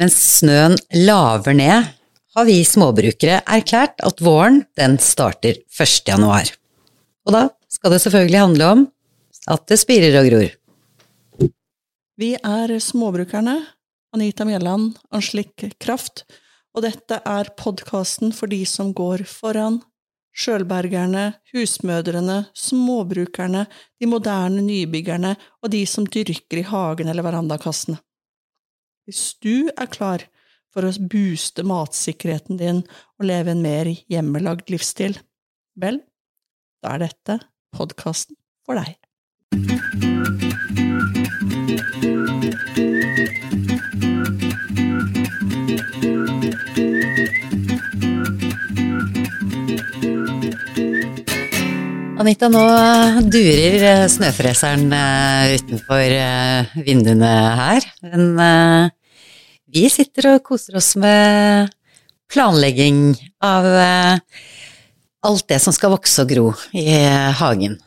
Mens snøen laver ned, har vi småbrukere erklært at våren den starter 1. januar. Og da skal det selvfølgelig handle om at det spirer og gror. Vi er Småbrukerne, Anita Mjelland, Anslik Kraft, og dette er podkasten for de som går foran. Sjølbergerne, husmødrene, småbrukerne, de moderne nybyggerne og de som dyrker i hagen eller verandakassene. Hvis du er klar for å booste matsikkerheten din og leve en mer hjemmelagd livsstil, vel, da er dette podkasten for deg. Anita, nå durer eh, snøfreseren eh, utenfor eh, vinduene her. Men vi sitter og koser oss med planlegging av alt det som skal vokse og gro i hagen.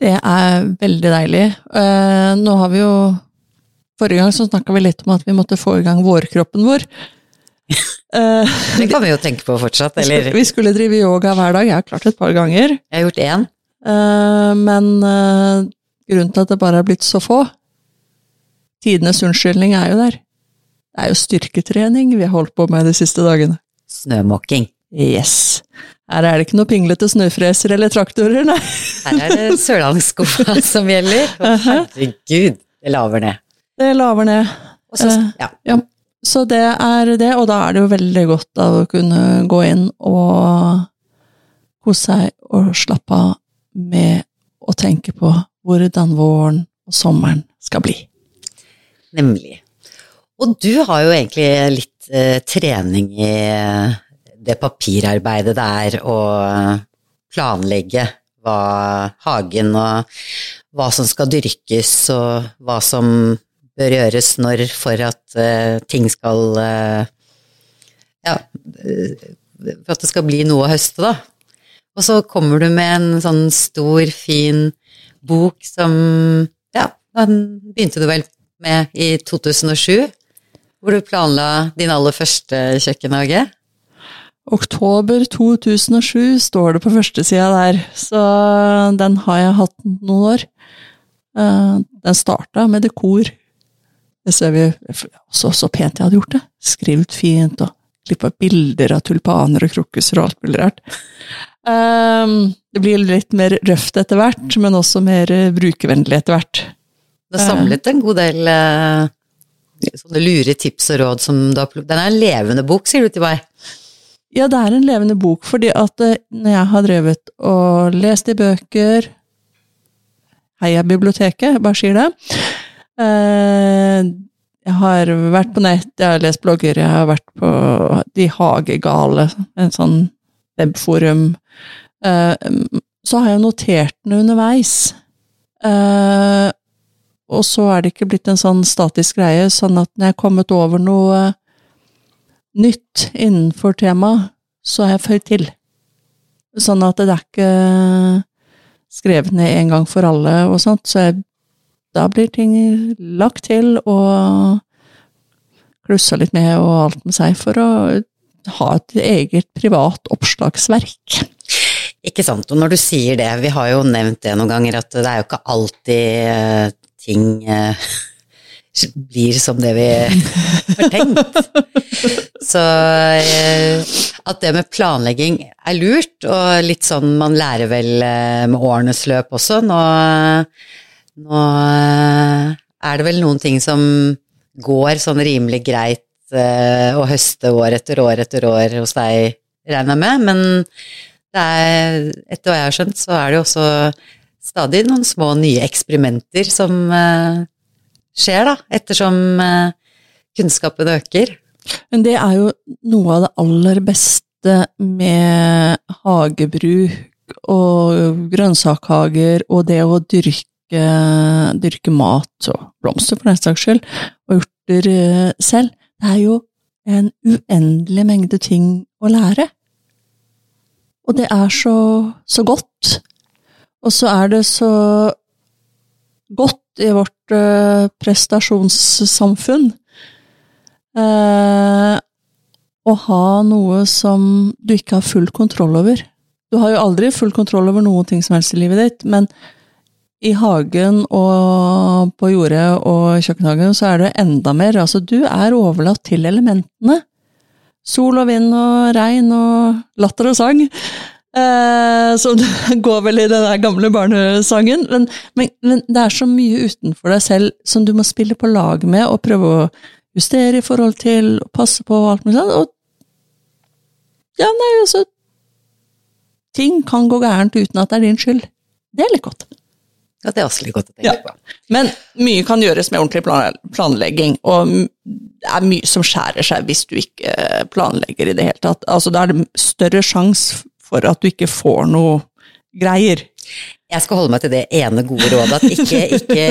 Det er veldig deilig. Nå har vi jo Forrige gang så snakka vi litt om at vi måtte få i gang vårkroppen vår. Uh, det kan vi jo tenke på fortsatt, eller? Vi skulle drive yoga hver dag, jeg har klart et par ganger. Jeg har gjort én. Uh, men uh, grunnen til at det bare er blitt så få Tidenes unnskyldning er jo der. Det er jo styrketrening vi har holdt på med de siste dagene. Snømåking. Yes. Her er det ikke noe pinglete snøfreser eller traktorer, nei. Her er det sørlandsskuffa som gjelder. Herregud, det laver ned. Det laver ned. Så, ja. ja. Så det er det, og da er det jo veldig godt å kunne gå inn og kose seg og slappe av med å tenke på hvordan våren og sommeren skal bli. Nemlig. Og du har jo egentlig litt eh, trening i eh, det papirarbeidet det er å planlegge hva hagen og hva som skal dyrkes, og hva som bør gjøres når for at uh, ting skal uh, Ja, uh, for at det skal bli noe å høste, da. Og så kommer du med en sånn stor, fin bok som Ja, den begynte du vel med i 2007, hvor du planla din aller første kjøkkenhage? Oktober 2007 står det på førstesida der, så den har jeg hatt noen år. Den starta med dekor det ser vi så, så pent jeg hadde gjort det. Skrevet fint og klippa bilder av tulpaner og krokuser og alt mulig rart. Um, det blir litt mer røft etter hvert, men også mer brukervennlig etter hvert. Du har samlet en god del uh, sånne lure tips og råd som du har plukket Den er en levende bok, sier du til meg? Ja, det er en levende bok, fordi at uh, når jeg har drevet og lest i bøker Heia biblioteket, bare sier det. Eh, jeg har vært på nett, jeg har lest blogger, jeg har vært på De hagegale, en sånn webforum. Eh, så har jeg notert den underveis. Eh, og så er det ikke blitt en sånn statisk greie, sånn at når jeg har kommet over noe nytt innenfor temaet, så har jeg føyd til. Sånn at det er ikke skrevet ned en gang for alle og sånt, så jeg da blir ting lagt til og klussa litt med og alt med seg for å ha et eget privat oppslagsverk. Ikke sant. Og når du sier det, vi har jo nevnt det noen ganger, at det er jo ikke alltid eh, ting eh, blir som det vi har tenkt. Så eh, at det med planlegging er lurt, og litt sånn man lærer vel med årenes løp også. Nå nå eh, er det vel noen ting som går sånn rimelig greit eh, å høste år etter år etter år hos deg, regner jeg med, men er, etter hva jeg har skjønt, så er det jo også stadig noen små nye eksperimenter som uh, skjer, da, ettersom kunnskapen øker. Men det er jo noe av det aller beste med hagebruk og grønnsakhager og det å dyrke dyrke, dyrke mat og blomster, for den saks skyld, og urter eh, selv. Det er jo en uendelig mengde ting å lære. Og det er så, så godt. Og så er det så godt i vårt uh, prestasjonssamfunn Eh, å ha noe som du ikke har full kontroll over. Du har jo aldri full kontroll over noen ting som helst i livet ditt, men i hagen og på jordet og kjøkkenhagen så er det enda mer. Altså, du er overlatt til elementene. Sol og vind og regn og latter og sang. Eh, som går vel i den gamle barnesangen. Men, men, men, det er så mye utenfor deg selv som du må spille på lag med og prøve å justere i forhold til, og passe på og alt mulig sånt. Og ja, nei, altså Ting kan gå gærent uten at det er din skyld. Det er litt godt. Ja, det er også litt godt å tenke Ja. på. Men mye kan gjøres med ordentlig planlegging, og det er mye som skjærer seg hvis du ikke planlegger i det hele tatt. Altså, da er det større sjanse for at du ikke får noe greier. Jeg skal holde meg til det ene gode rådet, at ikke, ikke,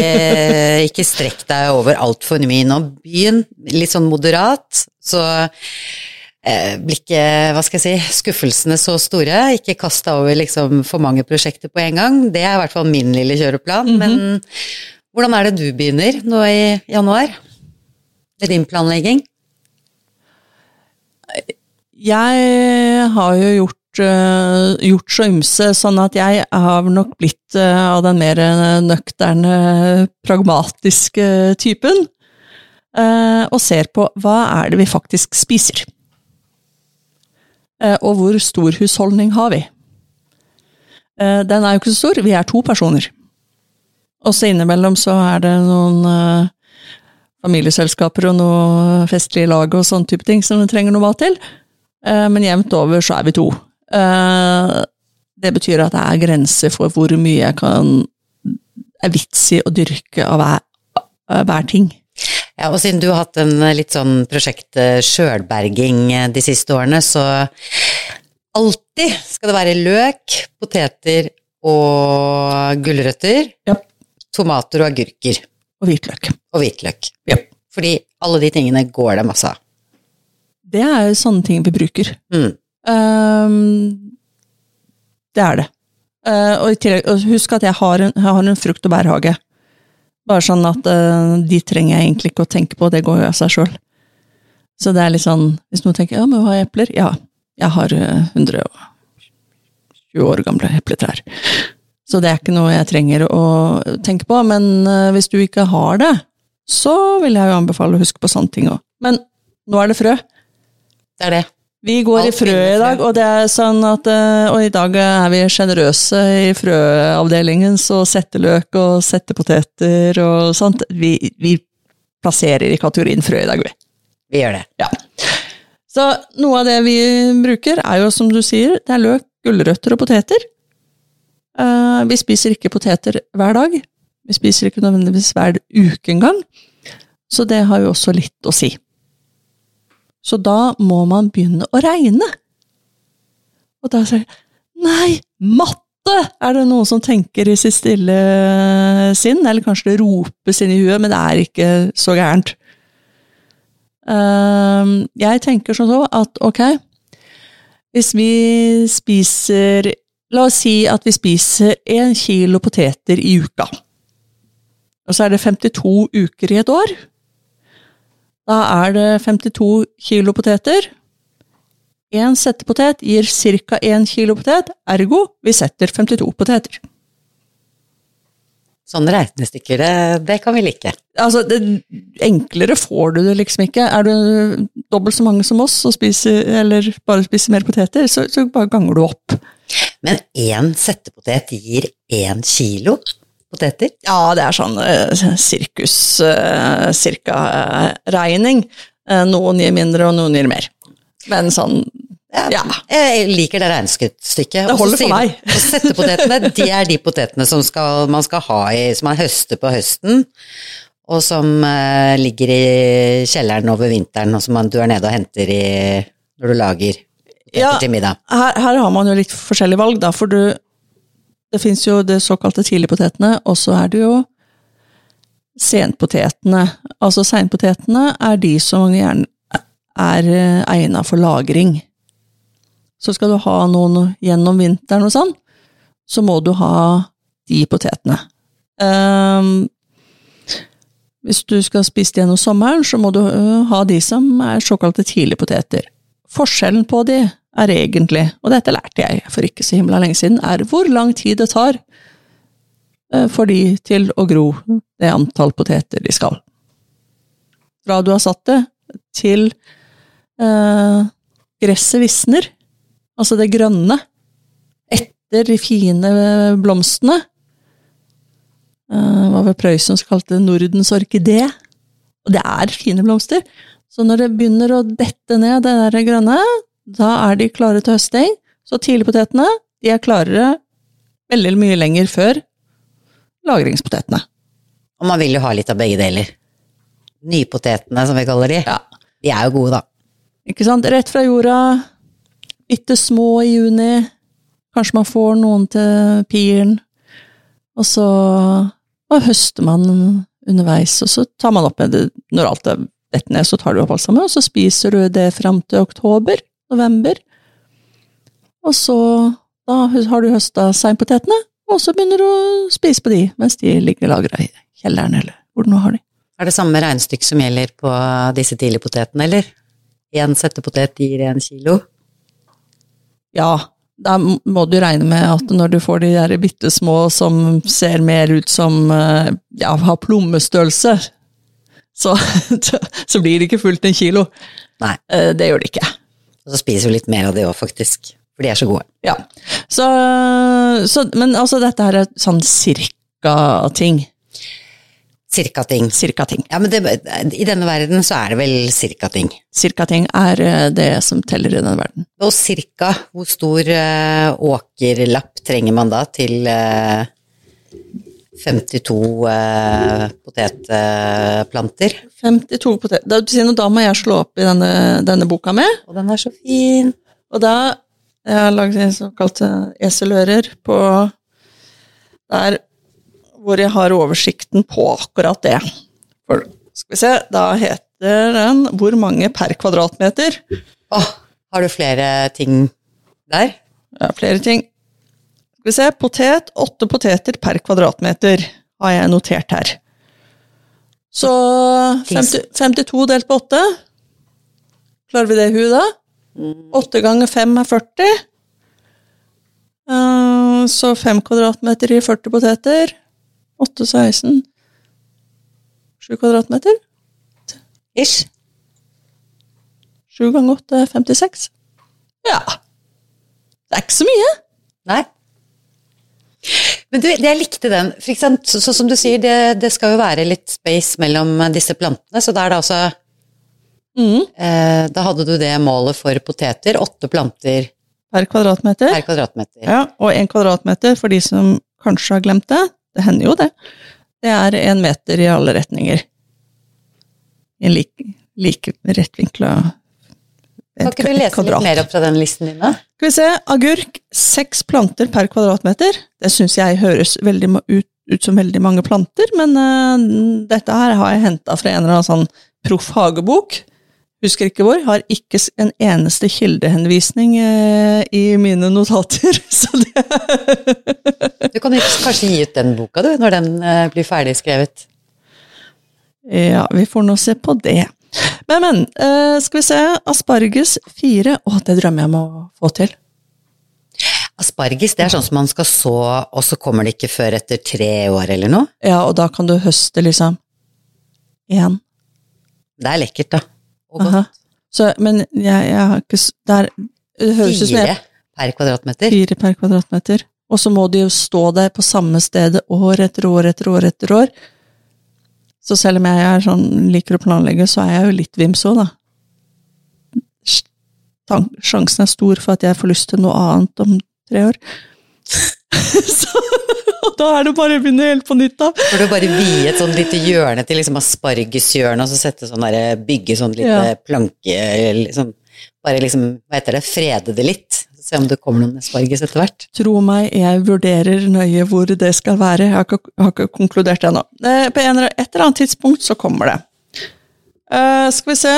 ikke strekk deg over altfor mye nå. Begynn litt sånn moderat, så eh, blir ikke, hva skal jeg si, skuffelsene så store. Ikke kast deg over liksom for mange prosjekter på en gang. Det er i hvert fall min lille kjøreplan. Men hvordan er det du begynner nå i januar? Med din planlegging? Jeg har jo gjort, øh, gjort så ymse, sånn at jeg har nok blitt øh, av den mer nøkterne, pragmatiske typen. og ser på hva er det vi faktisk spiser. Eh, og hvor stor husholdning har vi? Eh, den er jo ikke så stor, vi er to personer. Også innimellom så er det noen øh, familieselskaper og noe festlige lag og sånne type ting som vi trenger noe mat til. Eh, Men jevnt over så er vi to. Eh, Det betyr at det er grenser for hvor mye jeg kan er vits i å dyrke av hver, hver ting. Ja, og siden du har hatt en litt sånn prosjekt eh, sjølberging eh, de siste årene, så alltid skal det være løk, poteter og gulrøtter, Ja. tomater og agurker Og hvitløk. og hvitløk. Ja. Fordi alle de tingene går det masse av. Det er sånne ting vi bruker. Mm. Um, det er det. Uh, og tillegg, og husk at jeg har en, jeg har en frukt- og bærhage. Bare sånn at uh, de trenger jeg egentlig ikke å tenke på, det går jo av seg sjøl. Så det er litt sånn, hvis noen tenker ja, men hva er epler? Ja, jeg har uh, 120 år gamle epletrær. Så det er ikke noe jeg trenger å tenke på, men uh, hvis du ikke har det, så vil jeg jo anbefale å huske på sånne ting òg. Men nå er det frø. Det er det. Vi går i frø i dag, og det er sånn at eh, Og i dag er vi sjenerøse i frøavdelingen, så setteløk og settepoteter og sånt Vi, vi plasserer i kategorien frø i dag, vi. Vi gjør det. Ja. Så noe av det vi bruker, er jo som du sier, det er løk, gulrøtter og poteter. Uh, vi spiser ikke poteter hver dag. Vi spiser ikke nødvendigvis hver uke engang. Så det har jo også litt å si. Så da må man begynne å regne. Og da sier jeg nei, matte! Er det noen som tenker i sitt stille sinn? Eller kanskje det ropes inn i huet, men det er ikke så gærent. Ehm, jeg tenker sånn så at ok, hvis vi spiser La oss si at vi spiser én kilo poteter i uka. Og så er det 52 uker i et år. Da er det 52 kilo poteter. Én settepotet gir ca. 1 kilo potet, ergo vi setter 52 poteter. Sånne regnestykker, det, det kan vi like. Altså, det, enklere får du det liksom ikke. Er du dobbelt så mange som oss og spiser, eller bare spiser mer poteter, så, så bare ganger du opp. Men én settepotet gir én kilo poteter? Ja, det er sånn uh, sirkus uh, cirka uh, regning. Eh, noen gir mindre, og noen gir mer. Men sånn, ja. Jeg liker det regnestykket. Det holder for meg. Og settepotetene, det er de potetene som skal, man skal ha i, som man høster på høsten, og som uh, ligger i kjelleren over vinteren, og som man, du er nede og henter i når du lager poteter Ja. til middag. Her, her har man jo litt forskjellige valg, da, for du Det fins jo det såkalte tidligpotetene, og så er det jo senpotetene. Altså seinpotetene er de som gjerne er egna for lagring. Så skal du ha noen gjennom vinteren og sånn, så må du ha de potetene. Um, hvis du skal spise de gjennom sommeren, så må du øh, ha de som er såkalte tidligpoteter. Forskjellen på de er egentlig, og dette lærte jeg for ikke så himla lenge siden, er hvor lang tid det tar øh, for de til å gro det antall poteter de skal. Fra du har satt det, til eh, gresset visner, altså det grønne, etter de fine blomstene. Eh, var vel Prøysen som kalte det Nordens orkidé. Og det er fine blomster. Så når det begynner å dette ned, det der grønne, da er de klare til høsting. Så tidligpotetene de er klarere veldig mye lenger før lagringspotetene. Og man vil jo ha litt av begge deler. Nypotetene, som vi kaller de. Ja. De er jo gode, da. Ikke sant? Rett fra jorda, bitte små i juni. Kanskje man får noen til piren. Og så og høster man underveis, og så tar man opp med det når alt er dett ned, så tar du opp alt sammen, og så spiser du det fram til oktober, november. Og så da har du høsta seinpotetene, og så begynner du å spise på de mens de ligger lagra i kjelleren, eller hvor du nå har de. Er det samme regnestykke som gjelder på disse tidligpotetene, eller? Én settepotet gir én kilo? Ja, da må du regne med at når du får de der bitte små som ser mer ut som eh, ja, har plommestørrelse, så, så blir det ikke fullt en kilo. Nei. Eh, Det gjør det ikke. Og så spiser vi litt mer av det òg, faktisk. For de er så gode. Ja. Så, så, men altså, dette her er sånn cirka-ting. Cirka-ting. Cirka-ting. Ja, men det, i denne verden så er det vel cirka-ting. Cirka-ting er eh, det som teller i denne verden. Og cirka hvor stor uh, åkerlapp trenger man da til eh, 52 eh, potetplanter? 52 poteter. Da, da må jeg slå opp i denne, denne boka mi. Og den er så fin. Og da jeg har laget såkalte eselører på der hvor jeg har oversikten på akkurat det. For, skal vi se, da heter den 'Hvor mange per kvadratmeter'? Åh, har du flere ting der? Ja, flere ting. Skal vi se, potet, åtte poteter per kvadratmeter har jeg notert her. Så 50, 52 delt på 8. Klarer vi det i huet da? 8 ganger 5 er 40. Eh, Så 5 kvadratmeter i 40 poteter. 8, 16. 7 kvadratmeter. Ish. 7 ganger 8 er 56. Ja. Det er ikke så mye. Nei. Men du, jeg likte den. For eksempel, så, så som du sier, det, det skal jo være litt space mellom disse plantene, så da er det altså Mm. eh, Da hadde du det målet for poteter, åtte planter Per kvadratmeter. per kvadratmeter. Ja, og en kvadratmeter, for de som kanskje har glemt det, det hender jo det, det er en meter i alle retninger. I en like, like rettvinkla Kan ikke du lese litt mer opp fra den listen din, da? Skal vi se, agurk, seks planter per kvadratmeter. Det syns jeg høres veldig ut, ut som veldig mange planter, men uh, dette her har jeg henta fra en eller annen sånn proff hagebok. Husker ikke hvor. Har ikke en eneste kildehenvisning uh, i mine notater, så det Du kan kanskje gi ut den boka, du, når den uh, blir ferdig skrevet. Ja, vi får nå se på det. Men, men. eh, skal vi se. Asparges fire. Å, det drømmer jeg om å få til. Asparges det er sånn som man skal så, og så kommer det ikke før etter tre år eller noe. Ja, og da kan du høste liksom én. Det er lekkert, da. Og godt. Aha. Så, men jeg, jeg har ikke s- Det, det høres ut som jeg per kvadratmeter. Fire per kvadratmeter. Og så må de jo stå der på samme stedet år etter år etter år etter år. Så selv om jeg sånn, liker å planlegge, så er jeg jo litt vims òg, da. Sjansen er stor for at jeg får lyst til noe annet om tre år. så, og da er det bare å begynne helt på nytt av. Får du bare vie et sånn lite hjørne til liksom aspargeshjørnet, og så sette sånn der, Bygge sånn lite Ja. planke liksom, Bare liksom, hva heter det, frede det litt. Se om det kommer noen asparges etter hvert. Tro meg, jeg vurderer nøye hvor det skal være. Jeg har ikke, har ikke konkludert ennå. Eh, På en, eller- et eller annet tidspunkt så kommer det. Uh, skal vi se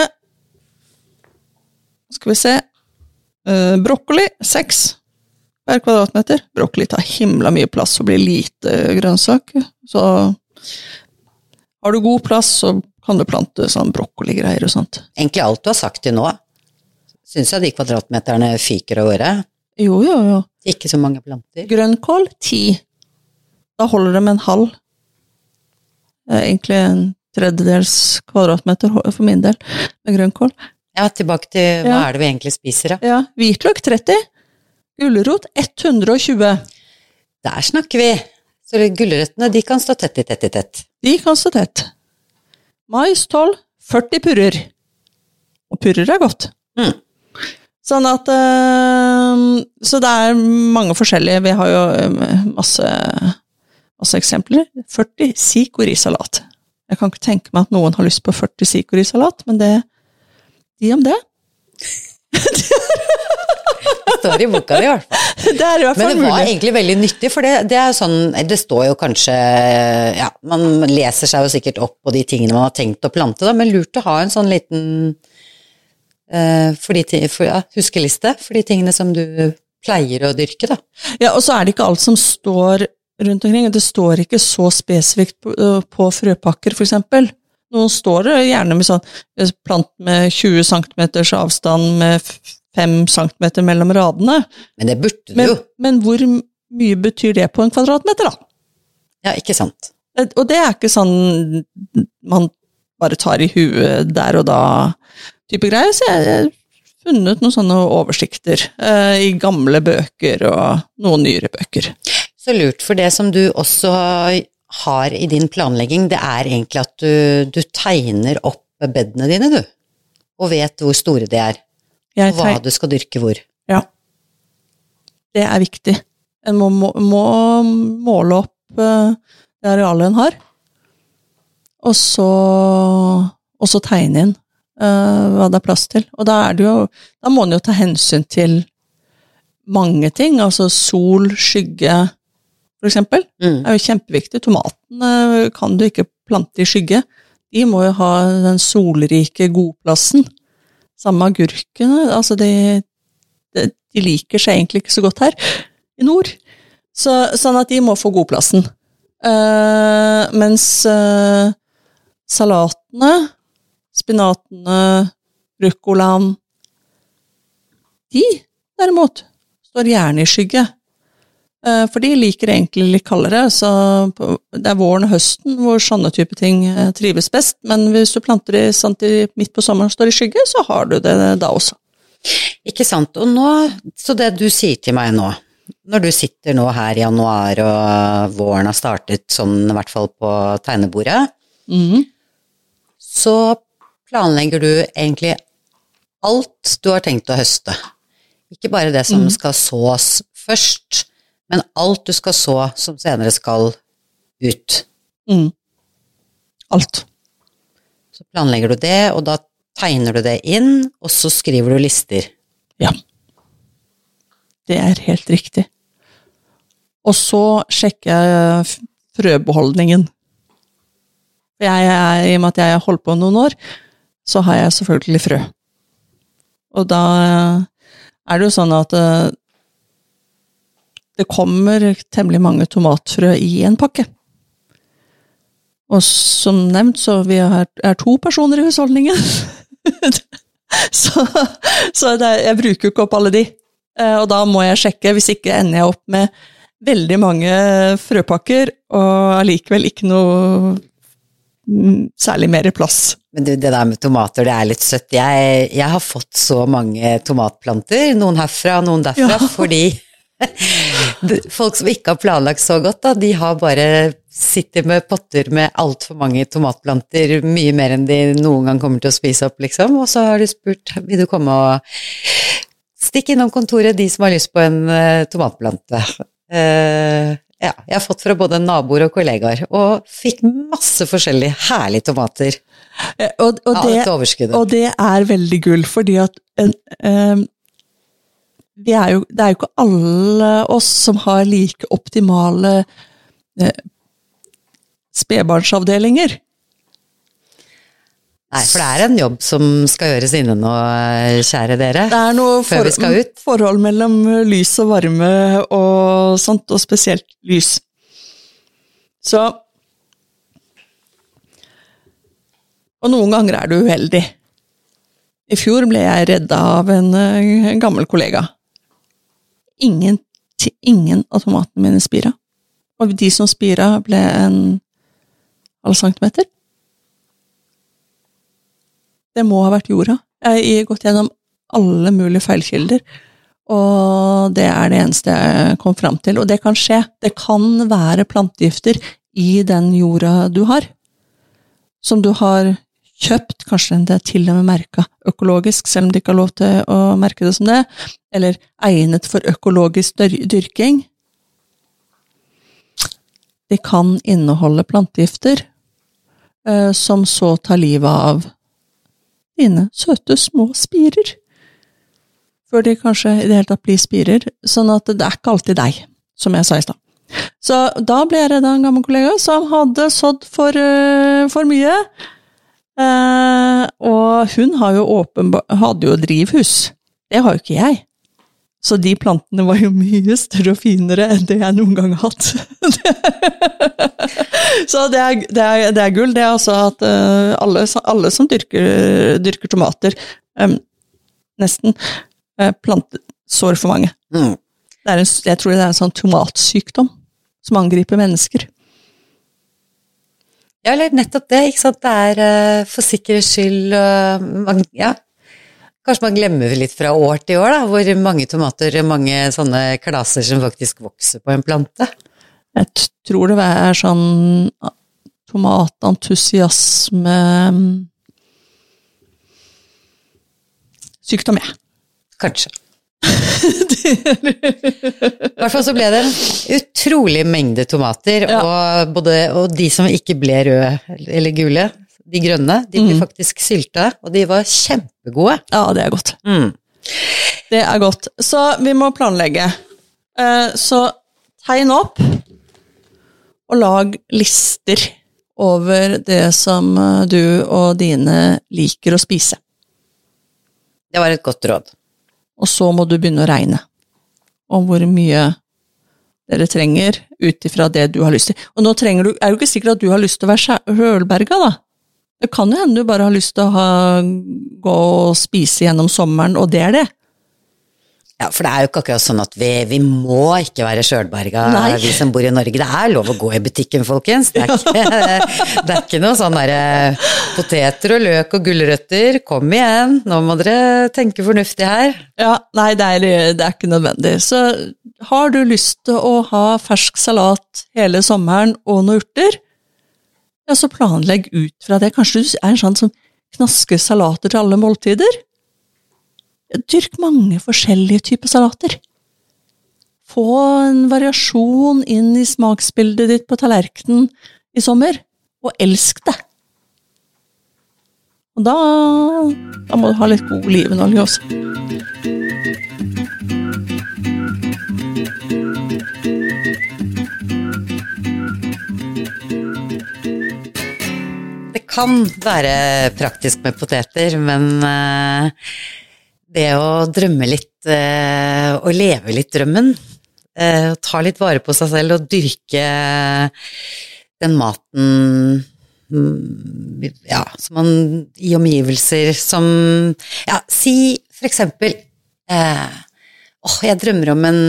Skal vi se uh, Brokkoli seks per kvadratmeter. Brokkoli tar himla mye plass og blir lite grønnsak. Så Har du god plass, så kan du plante sånn brokkoligreier og sånt. Egentlig alt du har sagt til nå, syns jeg de kvadratmeterne fyker av gårde. Jo, jo, jo. Ikke så mange planter. Grønnkål ti. Da holder det med en halv. Egentlig en tredjedels kvadratmeter for min del med grønnkål. Ja, tilbake til hva Ja. er det vi egentlig spiser, da. Ja, hvitløk 30. Gulrot 120. Der snakker vi! Så gulrøttene, de kan stå tett i tett i tett. De kan stå tett. Mais 12. 40 purrer. Og purrer er godt. Mm. Sånn at eh, Så det er mange forskjellige. Vi har jo eh, masse, masse eksempler. 40 sikorisalat. Jeg kan ikke tenke meg at noen har lyst på 40 sikorisalat, men det de om det. Det står i boka di, i hvert fall. Det er i hvert Men det var mulig. egentlig veldig nyttig, for det, det er sånn Det står jo kanskje Ja, man leser seg jo sikkert opp på de tingene man har tenkt å plante, da, men lurt å ha en sånn liten for de, for, ja, huskeliste for de tingene som du pleier å dyrke, da. Ja, og så er det ikke alt som står rundt omkring. Det står ikke så spesifikt på, øh, på frøpakker, eksempel. Noen står det gjerne med sånn øh, plant med 20 cm avstand med 5 cm mellom radene. Men det burde du Men, jo. men hvor mye betyr det på en kvadratmeter, da? Ja, ikke sant. Og det er ikke sånn man bare tar i huet der og da type greier. Så jeg har funnet noen sånne oversikter eh, i gamle bøker og noen nyere bøker. Så lurt, for det som du også har i din planlegging, det er egentlig at du, du tegner opp bedene dine, du. Og vet hvor store de er, og hva du skal dyrke hvor. Ja. Det er viktig. En må, må, må måle opp eh, det arealet en har, og så, og så tegne inn hva det er plass til. Og da, det jo, da må en jo ta hensyn til mange ting, altså sol, skygge, for eksempel. Mm. Er jo kjempeviktig. Tomatene kan du ikke plante i skygge. De må jo ha den solrike godplassen. Samme agurkene. Altså, de, de, de liker seg egentlig ikke så godt her i nord. Så, sånn at de må få godplassen. Uh, mens uh, salatene, spinatene, ruccolaen De, derimot, står gjerne i skygge. Eh, For de liker egentlig litt kaldere, så det er våren og høsten hvor sånne type ting eh, trives best. Men hvis du planter de sant, midt på sommeren og står i skygge, så har du det da også. Ikke sant. Og nå, så det du sier til meg nå, når du sitter nå her i januar og våren har startet sånn i hvert fall på tegnebordet, mm. så planlegger du egentlig alt du har tenkt å høste. Ikke bare det som skal sås først, men alt du skal så som senere skal ut. Mm. Alt. Så planlegger du det, og da tegner du det inn, og så skriver du lister. Ja. Det er helt riktig. Og så sjekker jeg frøbeholdningen. Jeg er, I og med at jeg har holdt på noen år, så har jeg selvfølgelig frø. Og da er det jo sånn at eh, det kommer temmelig mange tomatfrø i en pakke. Og som nevnt, så vi er, to personer i husholdningen. så så det, jeg bruker jo ikke opp alle de. Eh, Og da må jeg sjekke, hvis ikke ender jeg opp med veldig mange frøpakker, og allikevel ikke noe særlig mer plass. Men du, det der med tomater, det er litt søtt. Jeg, jeg har fått så mange tomatplanter, noen herfra, noen derfra, Ja. fordi folk som ikke har planlagt så godt, da, de har bare sitter med potter med altfor mange tomatplanter, mye mer enn de noen gang kommer til å spise opp, liksom. Og så har du spurt vil du komme og stikke innom kontoret, de som har lyst på en uh, tomatplante. Eh, ja, jeg har fått fra både naboer og kollegaer, og fikk masse forskjellige herlige tomater Eh, Og, og, det, ja, og det er veldig gull, fordi at eh, vi er jo, det er jo ikke alle oss som har like optimale eh, spedbarnsavdelinger. Nei, for det er en jobb som skal gjøres inne nå, kjære dere. Det er noe Før vi skal ut. forhold mellom lys og varme og sånt, og spesielt lys. Så Og noen ganger er du uheldig. I fjor ble jeg redda av en, eh, en gammel kollega. Ingen, ingen av tomatene mine spira. Og de som spira, ble en halv centimeter. Det må ha vært jorda. Jeg har gått gjennom alle mulige feilkilder, og det er det eneste jeg kom fram til. Og det kan skje. Det kan være plantegifter i den jorda du har, som du har kjøpt, kanskje det er til og med merka økologisk, selv om de ikke har lov til å merke det som det, eller egnet for økologisk dyrking. De kan inneholde plantegifter eh, som så tar livet av dine søte små spirer. Før de kanskje i det hele tatt blir spirer. Sånn at det er ikke alltid deg, som jeg sa i stad. Så da ble jeg redda av en gammel kollega som hadde sådd for, eh, for mye. Eh, og hun jo åpenbar, hadde jo drivhus. Det har jo ikke jeg. Så de plantene var jo mye større og finere enn det jeg noen gang har hatt. Så det er, det, er, det er gull, det er altså at eh, alle, alle som dyrker, dyrker tomater, um, nesten, uh, planter sår for mange. Mm. Det er en, jeg tror det er en sånn tomatsykdom som angriper mennesker. Ja, eller nettopp det, ikke sant. Det er uh, for sikkerhets skyld uh, Ja. Kanskje man glemmer litt fra år til år, da, hvor mange tomater og mange sånne klaser som faktisk vokser på en plante. Jeg tror det er sånn tomatentusiasme Sykdom, jeg. Kanskje. I hvert fall så ble det en utrolig mengde tomater, Ja. og, både, og de som ikke ble røde eller gule, de grønne, de ble Mm. faktisk sylta, og de var kjempegode. Ja, det er godt. Mm. Det er godt. Så vi må planlegge. Eh, Så tegn opp, og lag lister over det som eh, du og dine liker å spise. Det var et godt råd. Og så må du begynne å regne om hvor mye dere trenger ut ifra det du har lyst til. Og nå trenger du, er det jo ikke sikkert at du har lyst til å være sjølberga, da. Det kan jo hende du bare har lyst til å ha, gå og spise gjennom sommeren, og det er det. Ja, for det er jo ikke akkurat sånn at vi, vi må ikke være sjølberga, vi som bor i Norge. Det er lov å gå i butikken, folkens. Det er ikke, det er ikke noe sånn derre poteter og løk og gulrøtter, kom igjen, nå må dere tenke fornuftig her. Ja, nei, det er, det er ikke nødvendig. Så har du lyst til å ha fersk salat hele sommeren og noen urter, ja, så planlegg ut fra det. Kanskje du er en sånn som knasker salater til alle måltider? Dyrk mange forskjellige typer salater. Få en variasjon inn i smaksbildet ditt på tallerkenen i sommer, og elsk det. Og da, da må du ha litt god olivenolje også. Kan være praktisk med poteter, men eh, det å drømme litt eh, og leve litt drømmen, eh, ta litt vare på seg selv og dyrke den maten mm, ja, som man i omgivelser som Ja, si for eksempel eh, Åh, jeg drømmer om en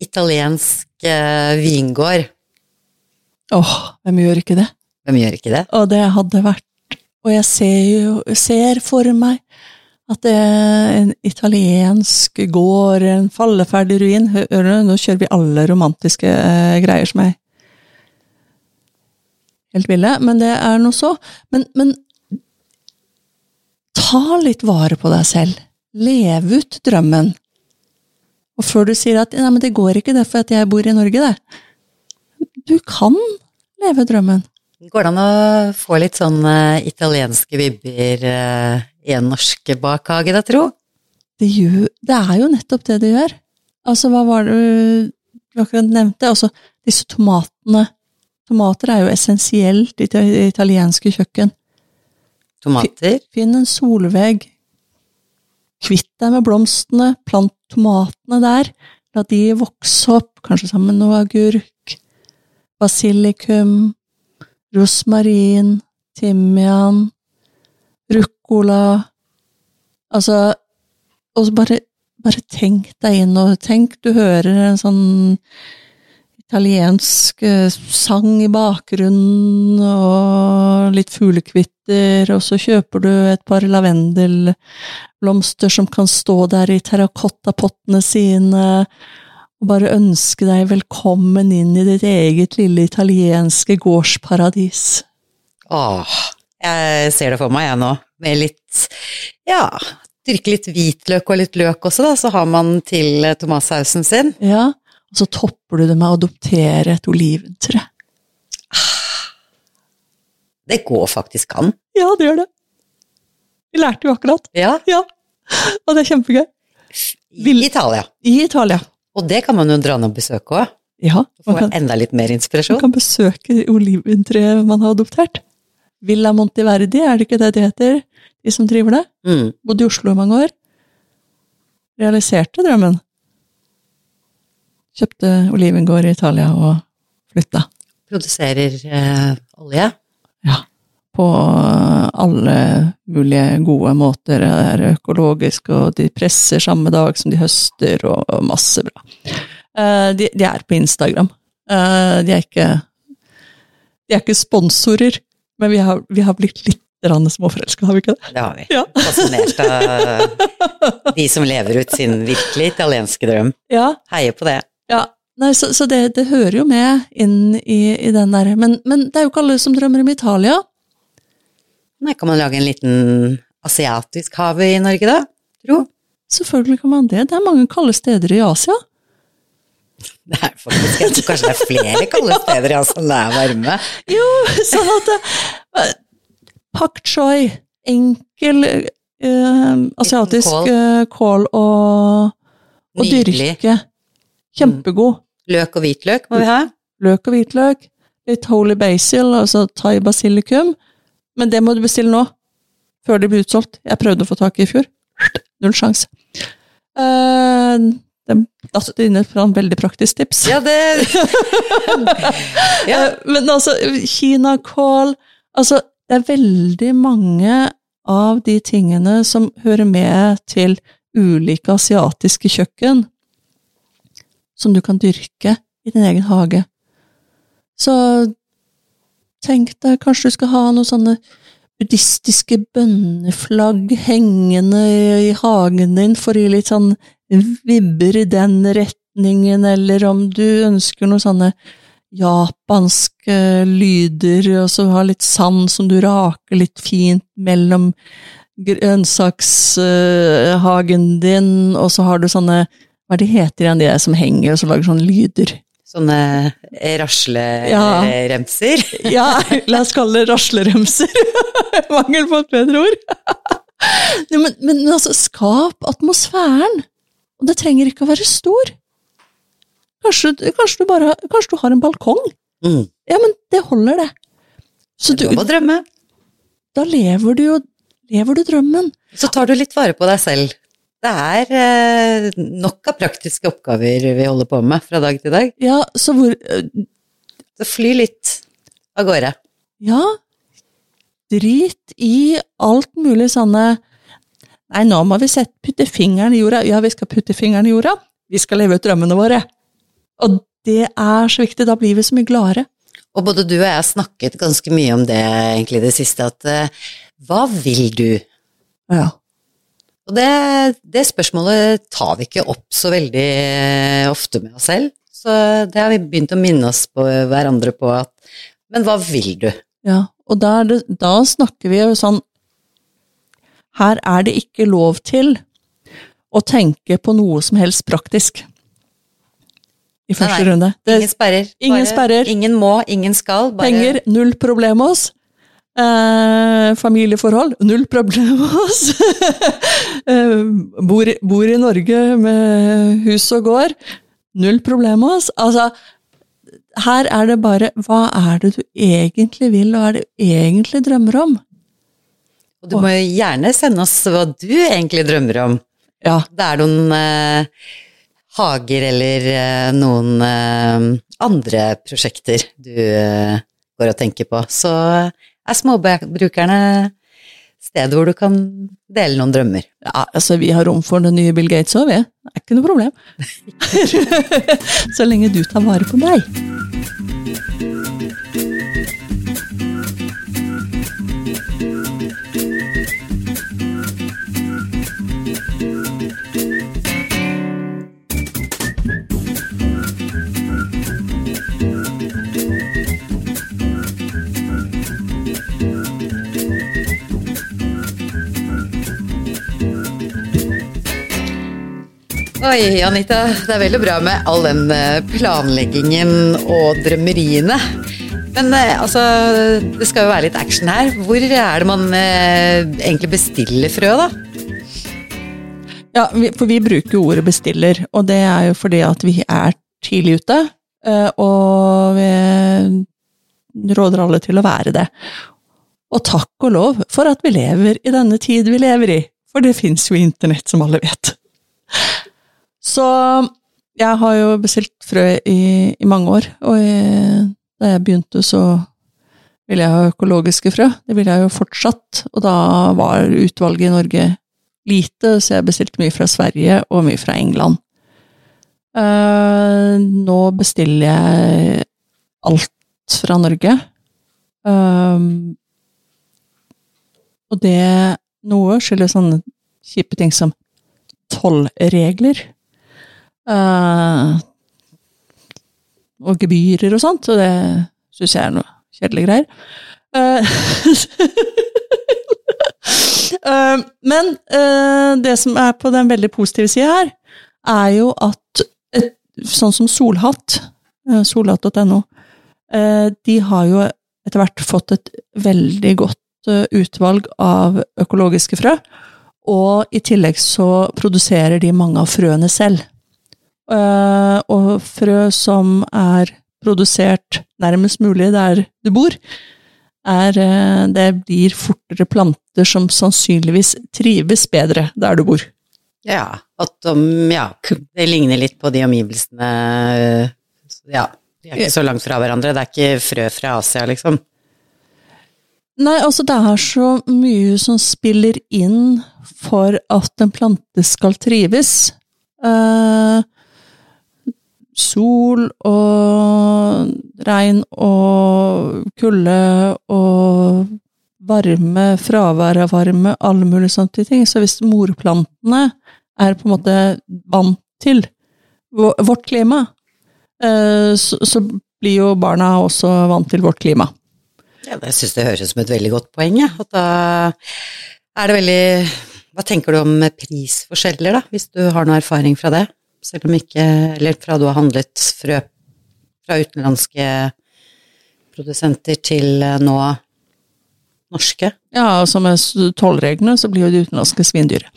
italiensk eh, vingård. Åh, hvem gjør ikke det? Hvem gjør ikke det? Og det hadde vært Og jeg ser jo ser for meg at det er en italiensk gård, en falleferdig ruin. Hører nå kjører vi alle romantiske eh, greier som er helt ville, men det er noe så. Men, men ta litt vare på deg selv. Lev ut drømmen. Og før du sier at nei, men det går ikke, det er for at jeg bor i Norge, det. Du kan leve drømmen. Går det an å få litt sånn eh, italienske vibber eh, i en norsk bakhage, da, tro? Det, gjør, det er jo nettopp det det gjør. Altså, hva var det du akkurat nevnte? Altså, disse tomatene. Tomater er jo essensielt i det italienske kjøkken. Tomater? Finn en solvegg. Kvitt deg med blomstene, plant tomatene der. La de vokse opp, kanskje sammen med noe agurk, basilikum, rosmarin, timian. ruccola Altså, og bare, bare tenk deg inn, og tenk du hører en sånn italiensk eh, sang i bakgrunnen, og litt fuglekvitter, og så kjøper du et par lavendelblomster som kan stå der i terrakottapottene sine, og bare ønske deg velkommen inn i ditt eget lille italienske gårdsparadis. Åh, jeg ser det for meg jeg nå, med litt, ja, dyrke litt hvitløk og litt løk også da, så har man til tomatsausen sin. Ja, og så topper du det med å adoptere et oliventre. Det går faktisk an. Ja, det gjør det. Vi lærte jo akkurat. Ja, Ja, og det er kjempegøy. i Italia. I Italia. Og det kan man jo dra ned og besøke også. Ja, Få man kan, enda litt mer man inspirasjon. kan besøke oliventreet man har adoptert. Villa Montiverdi, er det ikke det det heter? De som driver det? Mm. Bodde i Oslo i mange år. Realiserte drømmen. Kjøpte olivengård i Italia og flytta. Produserer eh, olje. På alle mulige gode måter. Det er økologisk, og de presser samme dag som de høster, og, masse bra. Eh, de, de er på Instagram. Eh, de er ikke De er ikke sponsorer, men vi har, vi har blitt litt småforelska, har vi ikke det? Det har vi. Ja. Fascinert av de som lever ut sin virkelig italienske drøm. Ja, Heier på det. Ja, nei, så, så det, det hører jo med inn i, i den der. Men, men det er jo ikke alle som drømmer om Italia. Nei, kan man lage en liten asiatisk have i Norge, da? Tro? Selvfølgelig kan man det. Det er mange kalde steder i Asia. Det er faktisk, jeg tror kanskje det er flere kalde steder i Asia som det er varme. Jo, sånn at uh, Pak choi, enkel uh, asiatisk kål. eh, kål og, og Nydelig. dyrke. Kjempegod. Løk og hvitløk må vi ha. Løk og hvitløk. Litt holy basil, altså thai basilikum. Men det må du bestille nå, før det blir utsolgt. Jeg prøvde å få tak i i fjor. Null sjans. Uh, det datt inne fra en veldig praktisk tips. Ja, det Ja. Eh, Men altså, kinakål Altså, det er veldig mange av de tingene som hører med til ulike asiatiske kjøkken, som du kan dyrke i din egen hage. Så tenk deg, kanskje du skal ha noen sånne buddhistiske bønneflagg hengende i hagen din for å gi litt sånn vibber i den retningen, eller om du ønsker noen sånne japanske lyder, og så ha litt sand som du raker litt fint mellom grønnsakshagen din, og så har du sånne Hva er det heter igjen, de som henger og så lager sånne lyder? Sånne Ja. rasleremser. Ja, la oss kalle det rasleremser. Mangel på et bedre ord. Men, men altså, skap atmosfæren. Og det trenger ikke å være stor. Kanskje, kanskje, du, bare, kanskje du har en balkong? Mm. Ja, men det holder, det. Så du, Det er lov å drømme. da lever du jo lever du drømmen. Så tar du litt vare på deg selv. Det er eh, nok av praktiske oppgaver vi holder på med fra dag til dag. Ja, så hvor Så fly litt av gårde. Ja, drit i alt mulig sånne Nei, nå må vi sette, putte fingeren i jorda. Ja, vi skal putte fingeren i jorda. Vi skal leve ut drømmene våre. Og det er så viktig. Da blir vi så mye gladere. Og både du og jeg har snakket ganske mye om det egentlig i det siste, at uh, hva vil du? Ja. Og det, det spørsmålet tar vi ikke opp så veldig eh, ofte med oss selv. Så det har vi begynt å minne oss på hverandre på at Men hva vil du? ja. Og da, det, da snakker vi jo sånn Her er det ikke lov til å tenke på noe som helst praktisk. I første Nei, nei. runde. Det, Ingen sperrer. ingen Bare- sperrer. Ingen må, ingen skal. Bare Penger, null oss. Eh, familieforhold, null problem oss. eh, bor, bor i Norge med hus og gård, null problem oss. Altså, her er det bare hva er det du egentlig vil, og hva er det du egentlig drømmer om? Og du må jo gjerne sende oss hva du egentlig drømmer om. Ja, Det er noen eh, hager eller eh, noen eh, andre prosjekter du eh, går og tenker på. Så er småbrukerne stedet hvor du kan dele noen drømmer. Ja, altså vi har rom for den nye Bill Gates òg, vi. Det er ikke noe problem. Så lenge du tar vare på meg. Oi, Anita. Det er veldig bra med all den eh, planleggingen og drømmeriene. Men eh, altså, det skal jo være litt action her. Hvor er det man eh, egentlig bestiller frø, da? Ja, vi, for vi bruker jo ordet bestiller, og det er jo fordi at vi er tidlig ute. eh, Og vi råder alle til å være det. Og takk og lov for at vi lever i denne tid vi lever i, for det fins jo internett, som alle vet. Så jeg har jo bestilt frø i, i mange år, og jeg, da jeg begynte, så ville jeg ha økologiske frø. Det ville jeg jo fortsatt, og da var utvalget i Norge lite, så jeg bestilte mye fra Sverige og mye fra England. Uh, nå bestiller jeg alt fra Norge. Eh, og det noe skyldes sånne kjipe ting som tollregler. Eh, og gebyrer og sånt, og det syns jeg er noe kjedelige greier. Uh, men uh, det som er på den veldig positive sida her, er jo at et, sånn som Solhatt, solhatt.no, de har jo etter hvert fått et veldig godt utvalg av økologiske frø, og i tillegg så produserer de mange av frøene selv. Eh, og frø som er produsert nærmest mulig der du bor, er eh, Det blir fortere planter som sannsynligvis trives bedre der du bor. Ja, at de, ja, det ligner litt på de omgivelsene Ja, de er ikke så langt fra hverandre. Det er ikke frø fra Asia, liksom. Nei, altså det er så mye som spiller inn for at en plante skal trives. Eh, sol og regn og kulde og varme, fravær av varme, alle mulige sånne ting. Så hvis morplantene er på en måte vant til vårt klima, eh, så, blir jo barna også vant til vårt klima. Ja, det syns det høres ut som et veldig godt poeng, jeg. At da er det veldig Hva tenker du om prisforskjeller, da, hvis du har noe erfaring fra det? Selv om ikke Eller fra du har handlet frø fra utenlandske produsenter til eh, nå norske? Ja, altså med tollreglene så blir jo de utenlandske svindyre.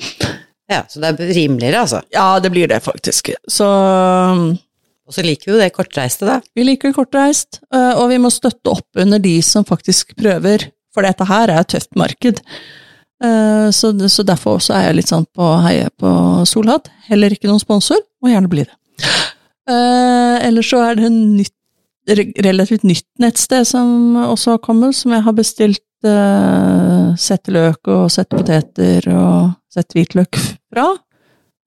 Ja, så det er rimeligere, altså. Ja, det blir det faktisk. Så Og så liker vi jo det kortreiste, da. vi liker kortreist, øh, og vi må støtte opp under de som faktisk prøver, for dette her er et tøft marked. Eh, Så, så derfor også er jeg litt sånn på heie på Solhatt. Heller ikke noen sponsor, må gjerne bli det. Eh, Ellers så er det en nytt, relativt nytt nettsted som også har kommet, som jeg har bestilt uh, sette løk og sette poteter og sette hvitløk fra.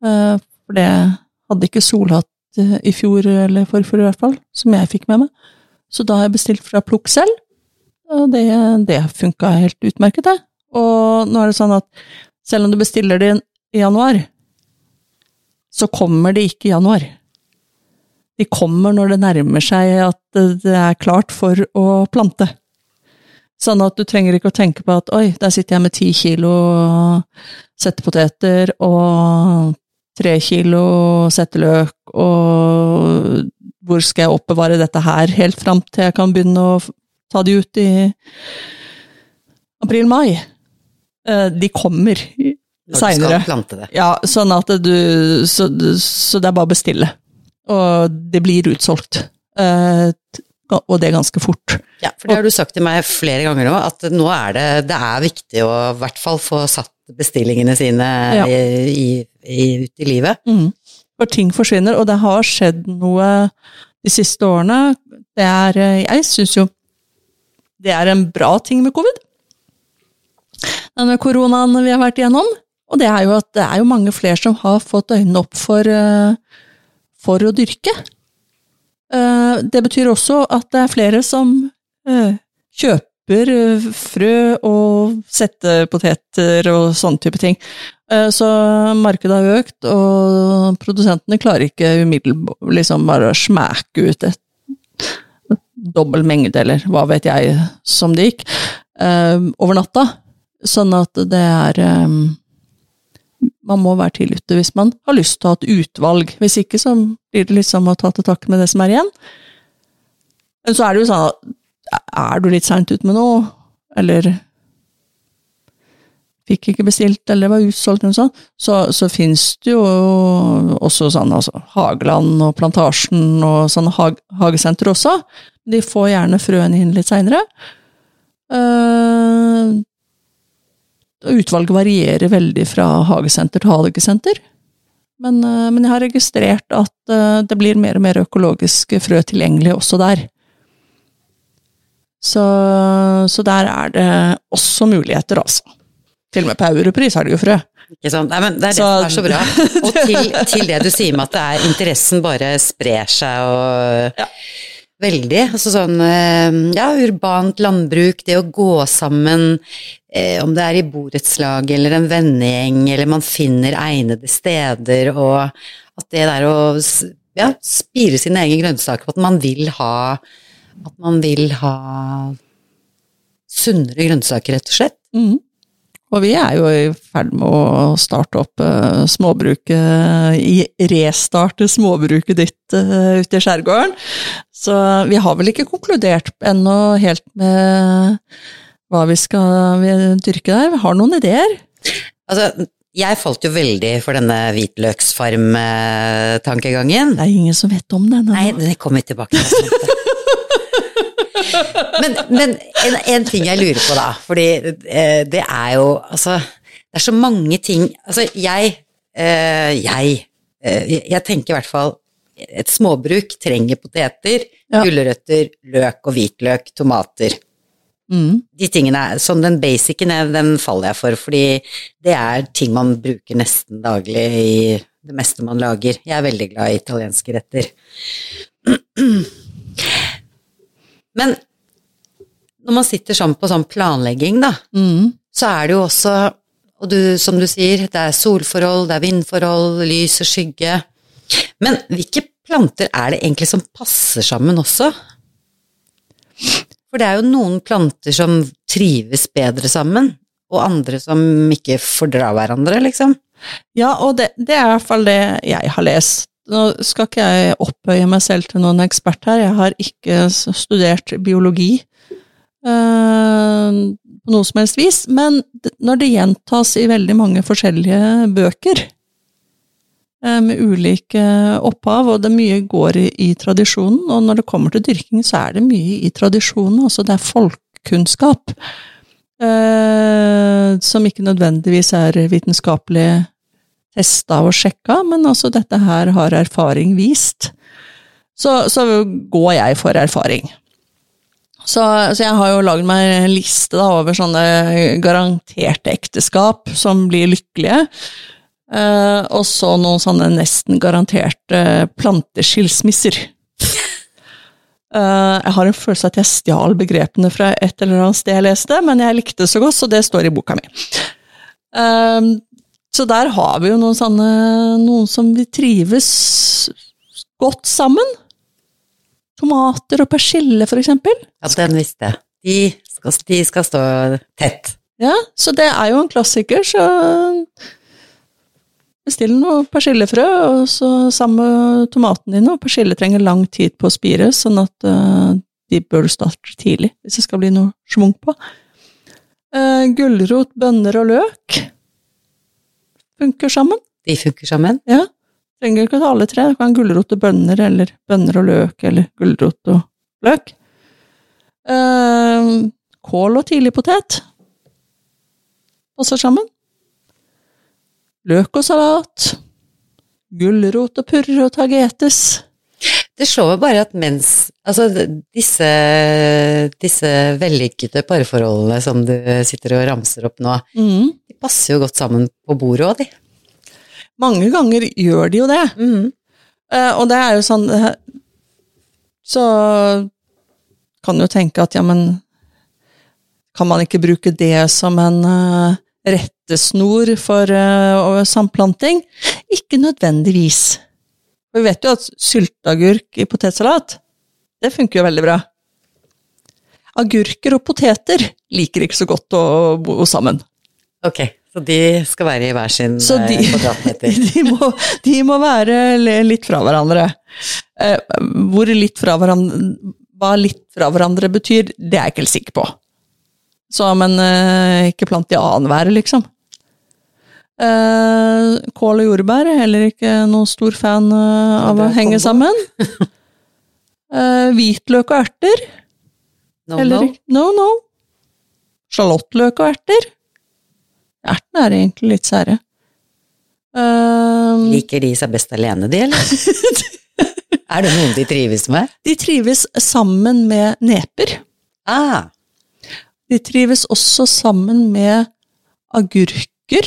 Eh, for det hadde ikke Solhatt eh, i fjor eller forfjor i hvert fall, som jeg fikk med meg. Så da har jeg bestilt fra Plukk selv, og det, det funka helt utmerket, det. Og nå er det sånn at selv om du bestiller det i januar, så kommer det ikke i januar. De kommer når det nærmer seg at det er klart for å plante. Sånn at du trenger ikke å tenke på at oi, der sitter jeg med ti kilo settepoteter og tre kilo setteløk, og hvor skal jeg oppbevare dette her helt fram til jeg kan begynne å ta de ut i april-mai? Eh, De kommer seinere. Ja, sånn at du så, så det er bare å bestille. Og det blir utsolgt. Eh, og det er ganske fort. Ja, for det har du sagt til meg flere ganger nå, at nå er det, det er viktig å i hvert fall få satt bestillingene sine Ja. i, i, ut i livet. Mm. For ting forsvinner, og det har skjedd noe de siste årene. Det er eh, Jeg syns jo det er en bra ting med covid. Denne koronaen vi har vært igjennom. Og det er jo at det er jo mange flere som har fått øynene opp for, eh, for å dyrke. Eh, Det betyr også at det er flere som eh, kjøper frø og settepoteter og sånne type ting. Så markedet har økt, og produsentene klarer ikke umiddelbart liksom bare å smæke ut et dobbel mengde, eller hva vet jeg, som det gikk, over natta. Sånn at det er um, Man må være tidlig ute hvis man har lyst til å ha et utvalg. Hvis ikke så blir det liksom å ta til takke med det som er igjen. Men så er det jo sånn at er du litt seint ute med noe, eller fikk ikke bestilt, eller var utsolgt, eller noe sånt, så, så finnes det jo også sånn altså, Hageland og Plantasjen og sånne hag, hagesenter også. De får gjerne frøene inn litt seinere. Utvalget varierer veldig fra hagesenter til hagesenter. Men, eh, men jeg har registrert at eh, det blir mer og mer økologiske frø tilgjengelig også der. Så, så der er det også muligheter, altså. Til og med på Europris har det jo frø. Ikke sant? Nei, men det er det Så- som er så bra. Og til, til det du sier med at det er interessen bare sprer seg og Ja. Veldig. Altså sånn eh, ja, urbant landbruk, det å gå sammen, eh, om det er i borettslag eller en vennegjeng, eller man finner egnede steder, og at det der å ja, spire sine egne grønnsaker at man vil ha At man vil ha sunnere grønnsaker, rett og slett. Mhm. Og vi er jo i ferd med å starte opp uh, småbruket i Restarte småbruket ditt uh, ute i skjærgården. Så vi har vel ikke konkludert ennå helt med hva vi skal vi dyrke der. Vi har noen ideer. Altså, jeg falt jo veldig for denne hvitløksfarm-tankegangen. Det er ingen som vet om den. Nei, det kommer vi tilbake til. Men men en, en ting jeg lurer på, da, fordi eh, det er jo Altså, det er så mange ting Altså, jeg eh, Jeg eh, jeg tenker i hvert fall et småbruk trenger poteter, Ja. gulrøtter, løk og hvitløk, tomater. Mm. De tingene, er- Sånn den basicen, den faller jeg for, fordi det er ting man bruker nesten daglig i det meste man lager. Jeg er veldig glad i italienske retter. Men når man sitter sånn på sånn planlegging, da, Mm. så er det jo også, og du, som du sier, det er solforhold, det er vindforhold, lys og skygge. Men hvilke planter er det egentlig som passer sammen også? For det er jo noen planter som trives bedre sammen, og andre som ikke fordrar hverandre, liksom. Ja, og det, det er i hvert fall det jeg har lest. Nå skal ikke jeg opphøye meg selv til noen ekspert her, jeg har ikke studert biologi eh, på noe som helst vis, men når det gjentas i veldig mange forskjellige bøker, eh, med ulike opphav, og det mye går i, i tradisjonen, og når det kommer til dyrking, så er det mye i tradisjonen, altså det er folkekunnskap, eh, som ikke nødvendigvis er vitenskapelig testa og sjekka, men altså dette her har erfaring vist. Så, så går jeg for erfaring. Så, så jeg har jo lagd meg en liste da, over sånne garanterte ekteskap som blir lykkelige. Eh, og så noen sånne nesten garanterte planteskilsmisser. Uh, jeg har en følelse at jeg stjal begrepene fra et eller annet sted jeg leste, men jeg likte det så godt, så det står i boka mi. Eh, så der har vi jo noen sånne Noen som vi trives godt sammen. Tomater og persille, for eksempel. Ja, den visste jeg. De skal, de skal stå tett. Ja, så det er jo en klassiker, så bestill noe persillefrø, og så sammen med tomatene dine, og persille trenger lang tid på å spire, sånn at uh, de bør du starte tidlig, hvis det skal bli noe schwung på. Uh, gulrot, bønner og løk funker sammen. De funker sammen. Ja. Trenger ikke ta alle tre. Du kan gulrot og bønner, eller bønner og løk, eller gulrot og løk. Eh, kål og tidligpotet passer sammen. Løk og salat. Gulrot og purre og tagetes. Det slår meg bare at mens Altså, disse, disse vellykkede parforholdene som du sitter og ramser opp nå, Mm. de passer jo godt sammen på bordet òg, de. Mange ganger gjør de jo det. Eh, og det er jo sånn eh, Så kan du tenke at ja, men Kan man ikke bruke det som en uh, rettesnor for samplanting? Ikke nødvendigvis. For vi vet jo at sylteagurk i potetsalat, det funker jo veldig bra. Agurker og poteter liker ikke så godt å bo sammen. Ok, så de skal være i hver sin Så de, eh, kvadratmeter. de, må, de må være litt fra hverandre. Eh, Hvor litt fra hverandre Hva litt fra hverandre betyr, det er jeg ikke helt sikker på. Så, men eh, ikke plant i annenværet, liksom. Kål og jordbær, heller ikke noen stor fan av å henge sammen. Eh, Hvitløk og erter. No, Eller no. No, no. Sjalottløk og erter. Ertene er egentlig litt sære. Um, Liker de seg best alene, de, eller? er det noen de trives med? de trives sammen med neper. Ah, De trives også sammen med agurker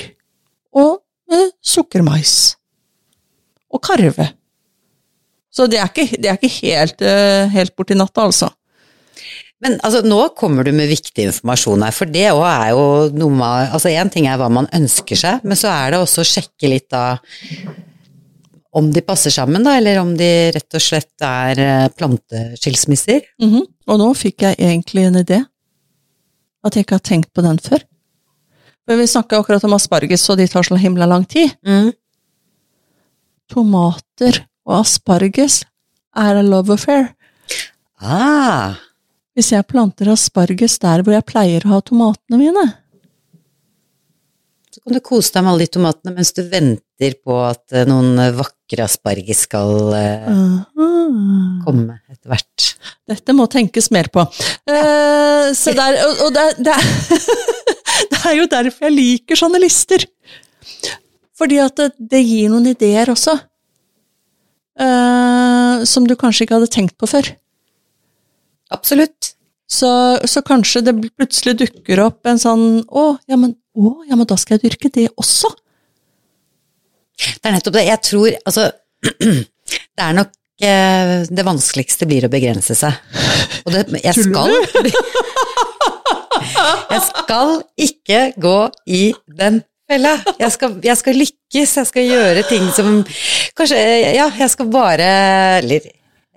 og med sukkermais. Og karve. Så det er ikke, det er ikke helt, eh, helt borti natta, altså. Men altså, nå kommer du med viktig informasjon her, for det òg er jo noe med Altså, én ting er hva man ønsker seg, men så er det også å sjekke litt da om de passer sammen, da, eller om de rett og slett er planteskilsmisser. planteskilsmisser. -hmm. Og nå fikk jeg egentlig en idé. At jeg ikke har tenkt på den før. For vi snakka akkurat om asparges, og de tar så himla lang tid. Mm. Tomater og asparges er a love affair. Ah, Hvis jeg planter asparges der hvor jeg pleier å ha tomatene mine, så kan du kose deg med alle de tomatene mens du venter på at eh, noen vakre asparges skal eh, Aha. komme etter hvert. Dette må tenkes mer på. Eh, se der, og, og det, det, det er jo derfor jeg liker sånne lister. Fordi at det, det gir noen ideer også. Eh, som du kanskje ikke hadde tenkt på før. Absolutt. Så, så kanskje det plutselig dukker opp en sånn Å, ja, men, å, ja, men da skal jeg dyrke det også. Det er nettopp det. Jeg tror altså Det er nok eh, det vanskeligste blir å begrense seg. Og det, jeg skal Jeg skal ikke gå i den fella. Jeg skal, jeg skal lykkes, jeg skal gjøre ting som Kanskje Ja, jeg skal bare Eller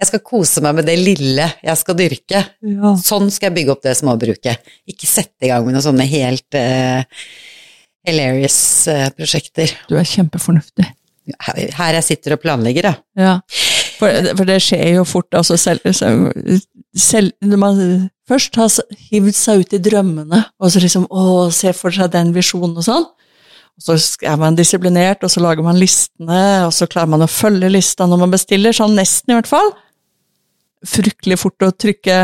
jeg skal kose meg med det lille jeg skal dyrke. Ja. Sånn skal jeg bygge opp det småbruket. Ikke sette i gang med noen sånne helt uh, hilarious uh, prosjekter. Du er kjempefornuftig. Her, her jeg sitter og planlegger, da. Ja, for, for det skjer jo fort, altså selv, selv, selv Når man først har hivd seg ut i drømmene, og så liksom å, se for seg den visjonen og sånn, så er man disiplinert, og så lager man listene, og så klarer man å følge lista når man bestiller, sånn nesten i hvert fall. Fryktelig fort å trykke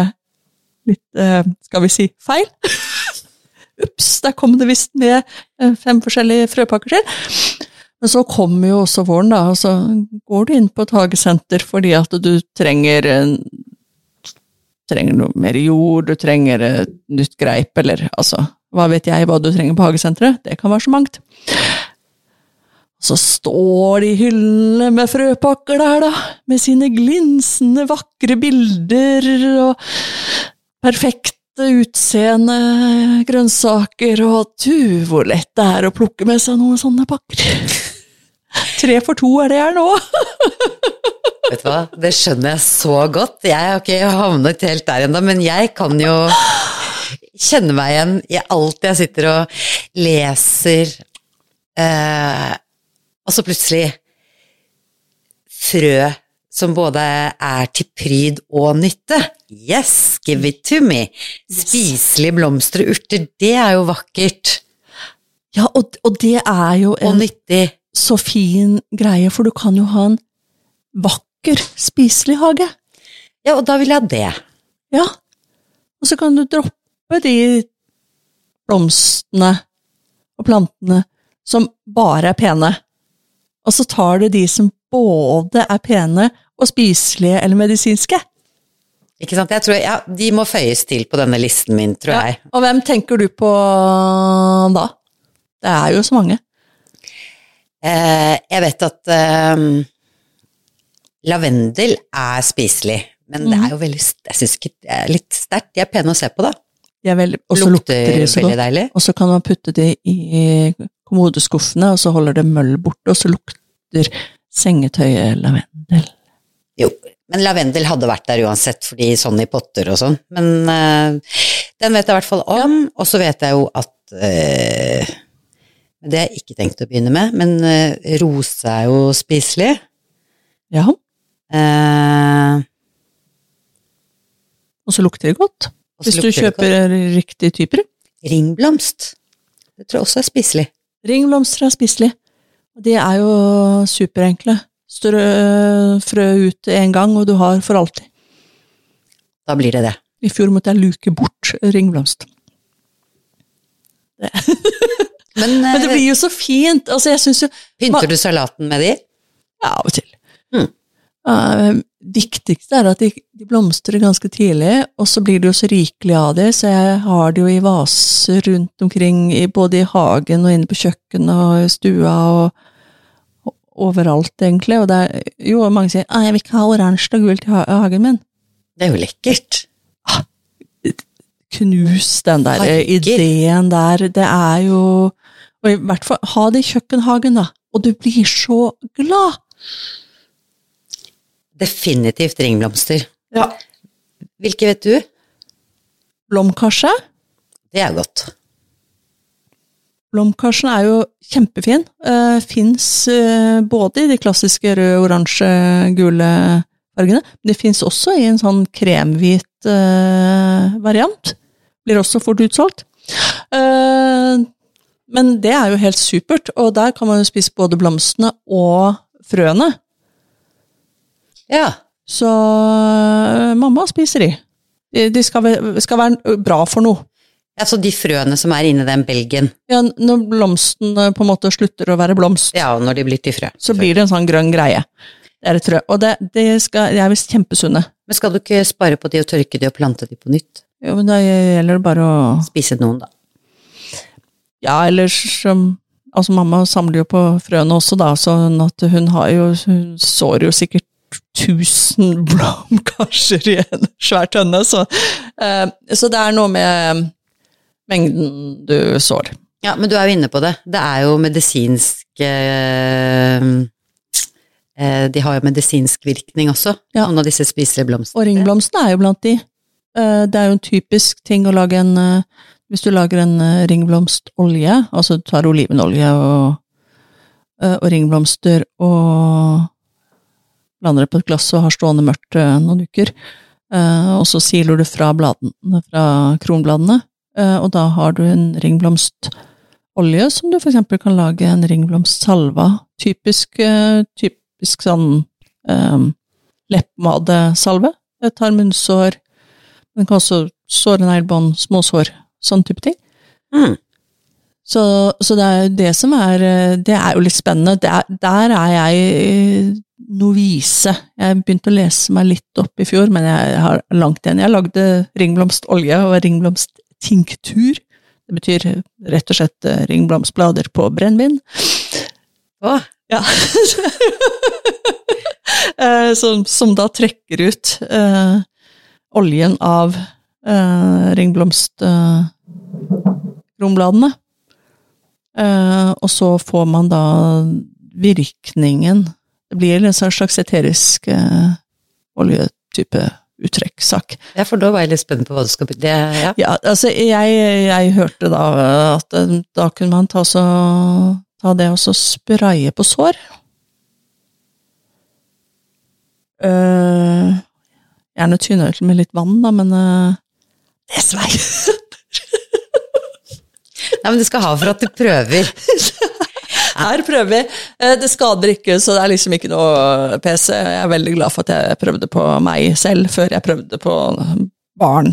litt, eh, skal vi si, feil. Ups, der kom det visst med eh, fem forskjellige frøpakker til. Men så kommer jo også våren, da, og så går du inn på et hagesenter fordi at du trenger trenger noe mer jord, du trenger et nytt greip, eller altså, hva vet jeg hva du trenger på hagesenteret? Det kan være så mangt. Så står de hyllene med frøpakker der, da, med sine glinsende, vakre bilder og perfekte utseende grønnsaker, og du, hvor lett det er å plukke med seg noen sånne pakker. Tre for to er det her nå. Vet du hva, det skjønner jeg så godt. Jeg har ikke havnet helt der ennå, men jeg kan jo kjenne meg igjen i alt jeg sitter og leser, eh, og så plutselig frø som både er til pryd og nytte. Yes, give it to me. Spiselige blomster og urter, det er jo vakkert Ja, og, og det er jo en nyttig. så fin greie, for du kan jo ha en vakker, spiselig hage. Ja, og da vil jeg ha det. Ja. Og så kan du droppe de blomstene og plantene som bare er pene. Og så tar du de som både er pene og spiselige eller medisinske. Ikke sant? Jeg tror, ja, de må føyes til på denne listen min, tror jeg. Og hvem tenker du på da? Det er jo så mange. Eh, jeg vet at eh, lavendel er spiselig, men det er jo veldig Jeg syns ikke det er litt sterkt. De er pene å se på, da. Veldig, og så lukter Lukter de så godt. deilig. Og så kan man putte de i kommodeskuffene, og så holder det møll borte, og så lukter sengetøyet lavendel. Jo, men lavendel hadde vært der uansett, fordi sånn i potter og sånn. Men eh, den vet jeg i hvert fall om, og så vet jeg jo at eh, Det har jeg ikke tenkt å begynne med, men eh, rose er jo spiselig. Ja, Eh, og så lukter det godt. Hvis du kjøper riktig typer. Ringblomst. Det tror jeg også er spiselig. Ringblomster er spiselig. De er jo superenkle. Strø frø ut en gang, og du har for alltid. Da blir det det. I fjor måtte jeg luke bort ringblomst. Men, Men det eh, blir jo så fint! Altså, jeg syns jo pynter du salaten med de? Ja, av og til. Mm. Eh, viktigste er at de, de blomstrer ganske tidlig, og så blir det jo så rikelig av det, så jeg har det jo i vaser rundt omkring, i, både i hagen og inne på kjøkkenet og i stua og, og overalt, egentlig. Og det er jo mange sier 'nei, jeg vil ikke ha oransje og gult i hagen min. Det er jo lekkert. Knus den der eh, ideen der. Det er jo Og i hvert fall ha det i kjøkkenhagen, da. Og du blir så glad! Definitivt ringblomster. Ja. Hvilke vet du? Blomkarse. Det er godt. Blomkarsen er jo kjempefin. Uh, Fins uh, både i de klassiske røde, oransje, gule fargene, men det fins også i en sånn kremhvit uh, variant. Blir også fort utsolgt. Uh, men det er jo helt supert, og der kan man jo spise både blomstene og frøene. Ja. Så eh, mamma spiser de. De- skal, skal være bra for noe. Altså de frøene som er inni den belgen. Ja, når blomsten på en måte slutter å være blomst, Ja, og når de blir til frø. så blir det en sånn grønn greie. Det er et frø. Og det, det skal, de er visst kjempesunne. Men skal du ikke spare på de og tørke de og plante de på nytt? Jo, men da gjelder det bare å Spise noen, da. Ja, ellers Altså, mamma samler jo på frøene også, da, sånn at hun har jo Hun sår jo sikkert 1000 blomkarser i en svær tønne, så eh, Så det er noe med mengden du sår. Ja, men du er jo inne på det. Det er jo medisinsk eh, eh, De har jo medisinsk virkning også, Ja. noen av disse spiselige blomstene. Og ringblomstene er jo blant de. Det er jo en typisk ting å lage en Hvis du lager en ringblomstolje, altså du tar olivenolje og, og ringblomster og blander det på et glass og har stående mørkt eh, noen uker, Uh, og så siler du fra, bladene, fra kronbladene, uh, og da har du en ringblomstolje som du eksempel kan lage en ringblomstsalve av. Typisk, uh, typisk sånn um, leppemadesalve. Jeg tar munnsår, men kan også såre neglebånd, småsår, sånn type ting. Mm. Så, så det er jo det som er eh, Det er jo litt spennende. Der, der er jeg eh, novise. Jeg begynte å lese meg litt opp i fjor, men jeg har langt igjen. Jeg lagde ringblomstolje og ringblomsttinktur. Det betyr rett og slett eh, ringblomstblader på brennevin. Å, Ja. Som, som da trekker ut eh, oljen av eh, ringblomstkronbladene. Eh, og så får man da virkningen Det blir en slags eterisk eh, oljetype uttrekksak. ja, for da var jeg litt spent på hva du skal det, ja. Ja, altså, jeg, jeg hørte da at eh, da kunne man ta, så, ta det og så spraye på sår. Uh, gjerne tynne ut med litt vann, da, men uh, det svei. Nei, men du skal ha for at du prøver. Her prøver vi. Eh, Det skader ikke, så det er liksom ikke noe PC. Jeg er veldig glad for at jeg prøvde på meg selv, før jeg prøvde på barn.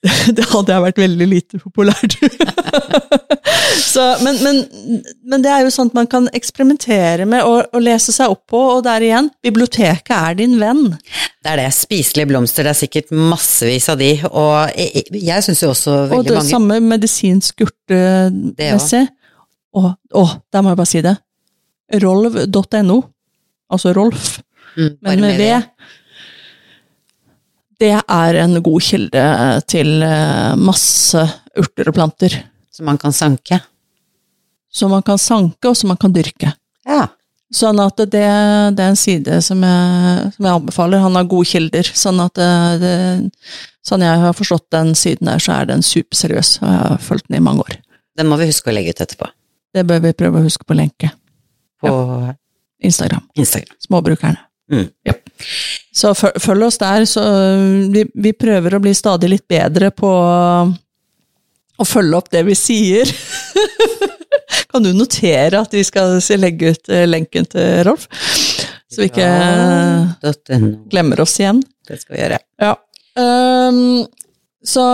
det hadde jeg vært veldig lite populært. så, men, men, men, det er jo sånt man kan eksperimentere med og, og, lese seg opp på, og der igjen, biblioteket er din venn. Det er det. Spiselige blomster, det er sikkert massevis av de, og jeg, jeg syns jo også veldig mange Og det mange... samme medisinsk urtemessig. Og, og der må jeg bare si det. Rolv.no, altså Rolf, mm, men med V det er en god kilde til eh, masse urter og planter. Som man kan sanke? Som man kan sanke, og som man kan dyrke. Ja. Sånn at det, det er en side som jeg, som jeg, anbefaler. Han har gode kilder. Sånn at det, det, sånn jeg har forstått den siden der, så er den superseriøs. Og jeg har fulgt den i mange år. Den må vi huske å legge ut etterpå. Det bør vi prøve å huske på lenke. På ja. Instagram. Instagram. Småbrukerne. Mm. Ja. Så følg oss der. Så vi, vi, prøver å bli stadig litt bedre på å følge opp det vi sier. kan du notere at vi skal legge ut eh, lenken til Rolf? Så vi ikke ja, glemmer oss igjen. Det skal vi gjøre. Ja. Um, så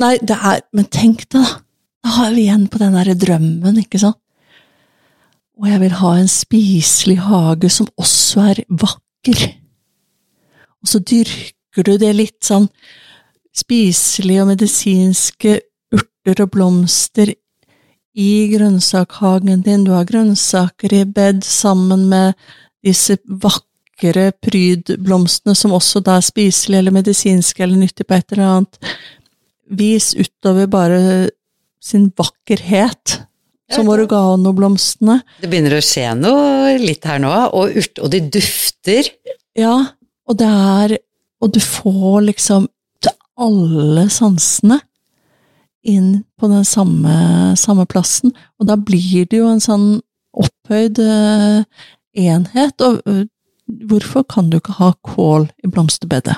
Nei, det er Men tenk deg, da! Da har vi igjen på den derre drømmen, ikke sant? Og jeg vil ha en spiselig hage som også er vakker og så dyrker du det litt sånn spiselige og medisinske urter og blomster i grønnsakhagen din. Du har grønnsaker i bed sammen med disse vakre prydblomstene som også da er spiselige eller medisinske eller nyttige på et eller annet. Vis utover bare sin vakkerhet, som oreganoblomstene. Det begynner å skje noe litt her nå, og, urt, og de dufter. Ja, og det er Og du får liksom til alle sansene inn på den samme, samme, plassen, og da blir det jo en sånn opphøyd uh, enhet. Og uh, hvorfor kan du ikke ha kål i blomsterbedet?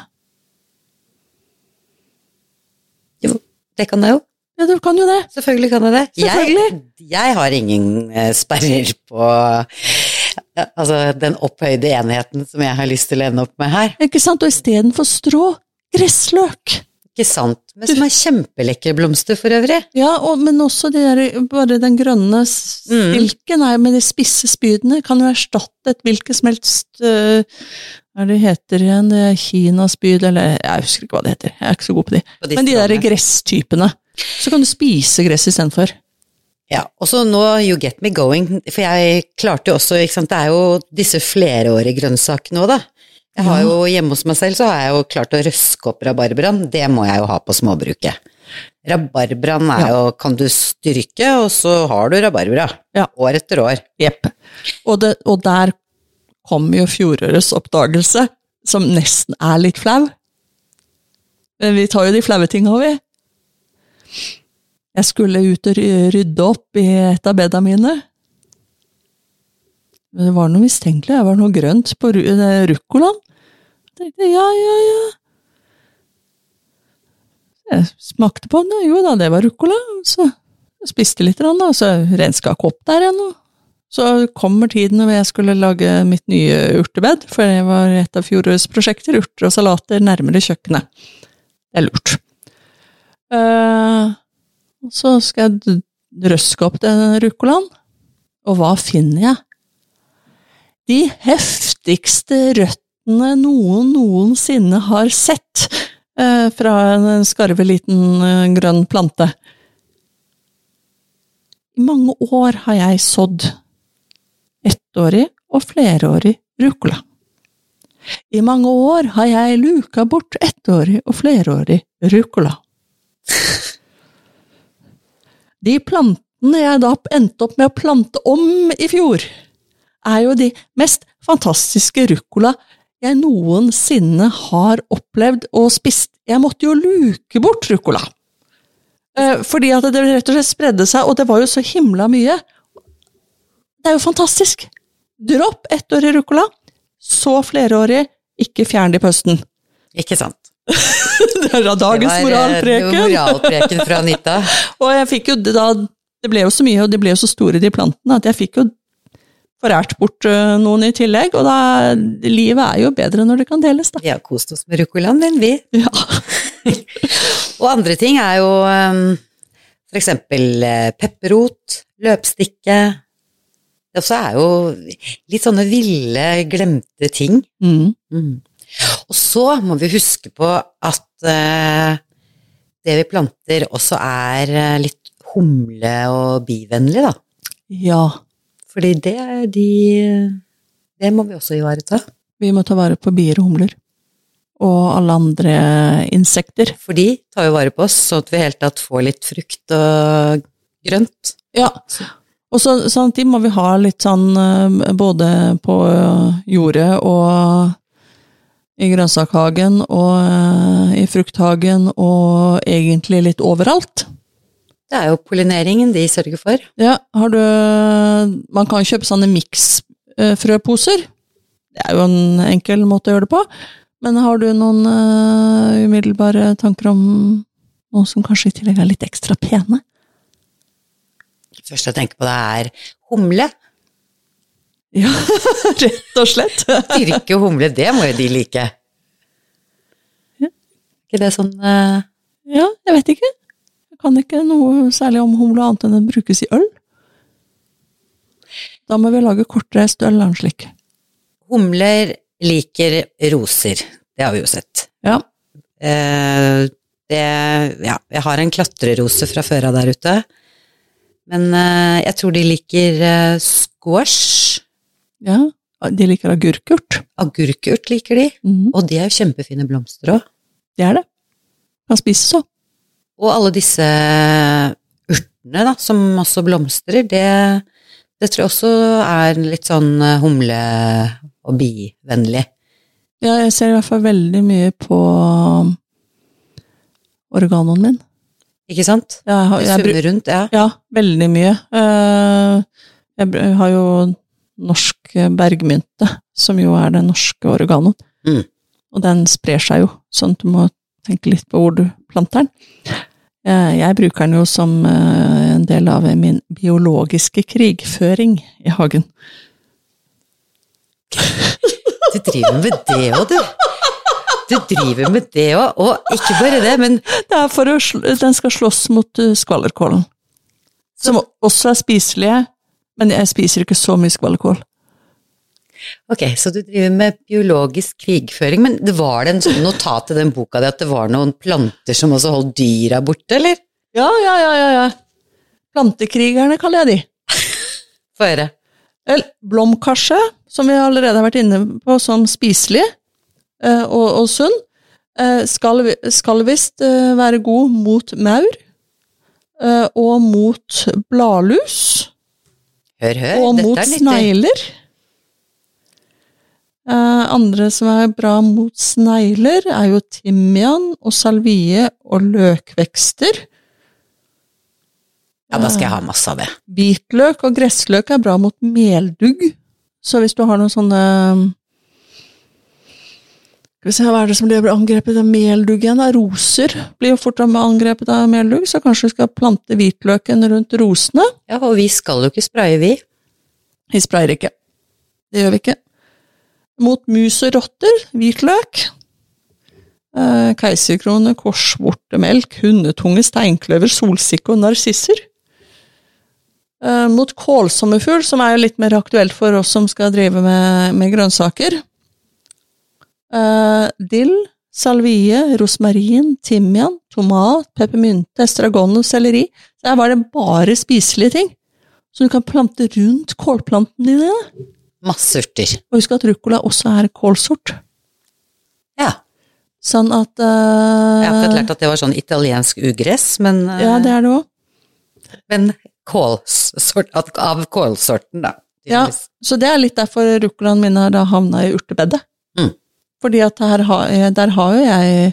Jo, det kan jeg jo. Ja, du kan jo det. Selvfølgelig kan jeg det. Jeg, jeg har ingen uh, sperrer på altså den opphøyde enheten som jeg har lyst til å ende opp med her. Ikke sant, og istedenfor strå, gressløk. Ikke sant, men som er kjempelekre blomster for øvrig. Ja, og, men også de der, bare den grønne stilken mm. med de spisse spydene kan jo erstatte et hvilket som helst uh, Hva er det heter igjen, det er kinaspyd, eller jeg husker ikke hva det heter, jeg er ikke så god på de. På de men de der gresstypene. Så kan du spise gress istedenfor. Ja, og så nå You Get Me Going, for jeg klarte jo også, ikke sant, det er jo disse flerårige grønnsakene òg, da. Jeg har jo Hjemme hos meg selv så har jeg jo klart å røske opp rabarbraen, det må jeg jo ha på småbruket. Rabarbraen er jo, kan du styrke, og så har du rabarbra. Ja. År etter år. Jepp. Og, og, der kom jo fjorårets oppdagelse, som nesten er litt flau. Men vi tar jo de flaue tinga, vi. Jeg skulle ut og rydde opp i et av bedene mine. Men det var noe mistenkelig, det var noe grønt på ruccolaen. Jeg tenkte ja, ja, ja. Jeg smakte på den, jo da, det var ruccola. Så jeg spiste litt, da, så renska ikke opp der ennå. Så kommer tiden når jeg skulle lage mitt nye urtebed, for det var et av fjorårets prosjekter, urter og salater nærmere kjøkkenet. Det er lurt. Uh, så skal jeg røske opp den ruccolaen, og hva finner jeg? De heftigste røttene noen noensinne har sett eh, fra en skarve liten eh, grønn plante. I mange år har jeg sådd ettårig og flerårig ruccola. I mange år har jeg luka bort ettårig og flerårig ruccola. De plantene jeg da endte opp med å plante om i fjor, er jo de mest fantastiske ruccola jeg noensinne har opplevd og spist. Jeg måtte jo luke bort ruccola. Eh, fordi at det rett og slett spredde seg, og det var jo så himla mye. Det er jo fantastisk! Dropp ettårig ruccola, så flerårig, ikke fjern det i pøsten. Ikke sant. det er da dagens Det moralpreken. moralpreken fra Anita. og jeg fikk jo da Det ble jo så mye, og de ble jo så store, de plantene, at jeg fikk jo forært bort uh, noen i tillegg. Og da Livet er jo bedre når det kan deles, da. Vi har kost oss med ruccolaen din, vi. Ja. Og andre ting er jo um, for eksempel eh, pepperrot, løpstikke. Det også er jo litt sånne ville, glemte ting. Mm. Mm. Og så må vi huske på at eh, det vi planter også er eh, litt humle- og bivennlig, da. Ja. Fordi det er de Det må vi også ivareta. Vi må ta vare på bier og humler. Og alle andre insekter. For de tar jo vare på oss, så at vi i hele tatt får litt frukt og grønt. Ja. Og så de må vi ha litt sånn eh, både på jordet og i grønnsakhagen og eh, i frukthagen og egentlig litt overalt. Det er jo pollineringen de sørger for. Ja, har du Man kan kjøpe sånne miksfrøposer. Det er jo en enkel måte å gjøre det på. Men har du noen eh, umiddelbare tanker om noe som kanskje i tillegg er litt ekstra pene? Første jeg tenker på, det er humle. Ja, rett og slett. Dyrke humle, det må jo de like. Ja. ikke det sånn uh... Ja, jeg vet ikke. Jeg kan ikke noe særlig om humle annet enn den brukes i øl. Da må vi lage kortreist øl eller slik. Humler liker roser. Det har vi jo sett. Ja. Eh, det Ja, jeg har en klatrerose fra før av der ute. Men uh, jeg tror de liker uh, squash. ja. De liker agurkurt. Agurkurt liker de. Mhm. Og de er jo kjempefine blomster òg. Det er det. Kan spises òg. Og alle disse urtene da, som også blomstrer, det, det tror jeg også er litt sånn eh, humle- og bivennlig. Ja, jeg ser i hvert fall veldig mye på oreganoen min. Ikke sant? Jeg jeg, jeg, summer rundt, ja. ja, veldig mye. Eh, Jeg har jo norsk bergmynte, som jo er den norske oreganoen. Mm. Og den sprer seg jo, sånn at du må tenke litt på hvor du planter den. Eh, Jeg bruker den jo som eh, en del av min biologiske krigføring i hagen. Du driver med det òg, du. Du driver med det òg, og ikke bare det, men Det er for å den skal slåss mot uh, skvallerkålen. Som også er spiselige, men jeg spiser ikke så mye skvallerkål. Ok, så du driver med biologisk krigføring, men det var det en sånn notat i den boka di at det var noen planter som også holdt dyra borte, eller? Ja, ja, ja, ja, ja. Plantekrigerne kaller jeg de. Få høre. Blomkarse, som vi allerede har vært inne på som spiselig eh, og, og sunn, eh, skal, skal visst eh, være god mot maur eh, og mot bladlus Hør, hør. og mot er snegler. Eh, andre som er bra mot snegler, er jo timian og salvie og løkvekster. Ja, da skal jeg ha masse av det. Hvitløk og gressløk er bra mot meldugg. Så hvis du har noen sånne hva er det som blir angrepet av meldugg igjen? Roser blir jo fort angrepet av meldugg, så kanskje vi skal plante hvitløken rundt rosene. Ja, og vi skal jo ikke spraye, vi. Vi sprayer ikke. Det gjør vi ikke. Mot mus og rotter, hvitløk. Eh, Keiserkrone, korsvortemelk, hundetunge, steinkløver, solsikke og narsisser. Eh, mot kålsommerfugl, som er jo litt mer aktuelt for oss som skal drive med, med grønnsaker. Eh, dill, salvie, rosmarin, timian, tomat, peppermynte, estragon og selleri. Der var det bare spiselige ting. Så du kan plante rundt kålplantene dine. Masse urter. Og husk at ruccola også er kålsort. Ja. Sånn at Jeg har akkurat eh, lært at det var sånn italiensk ugress, men, uh, Ja, det er det òg. men kålsort, av kålsorten, da. Ja, så det er litt derfor ruccolaen min har havna i urtebedet. Mm. Fordi at har, der har jo jeg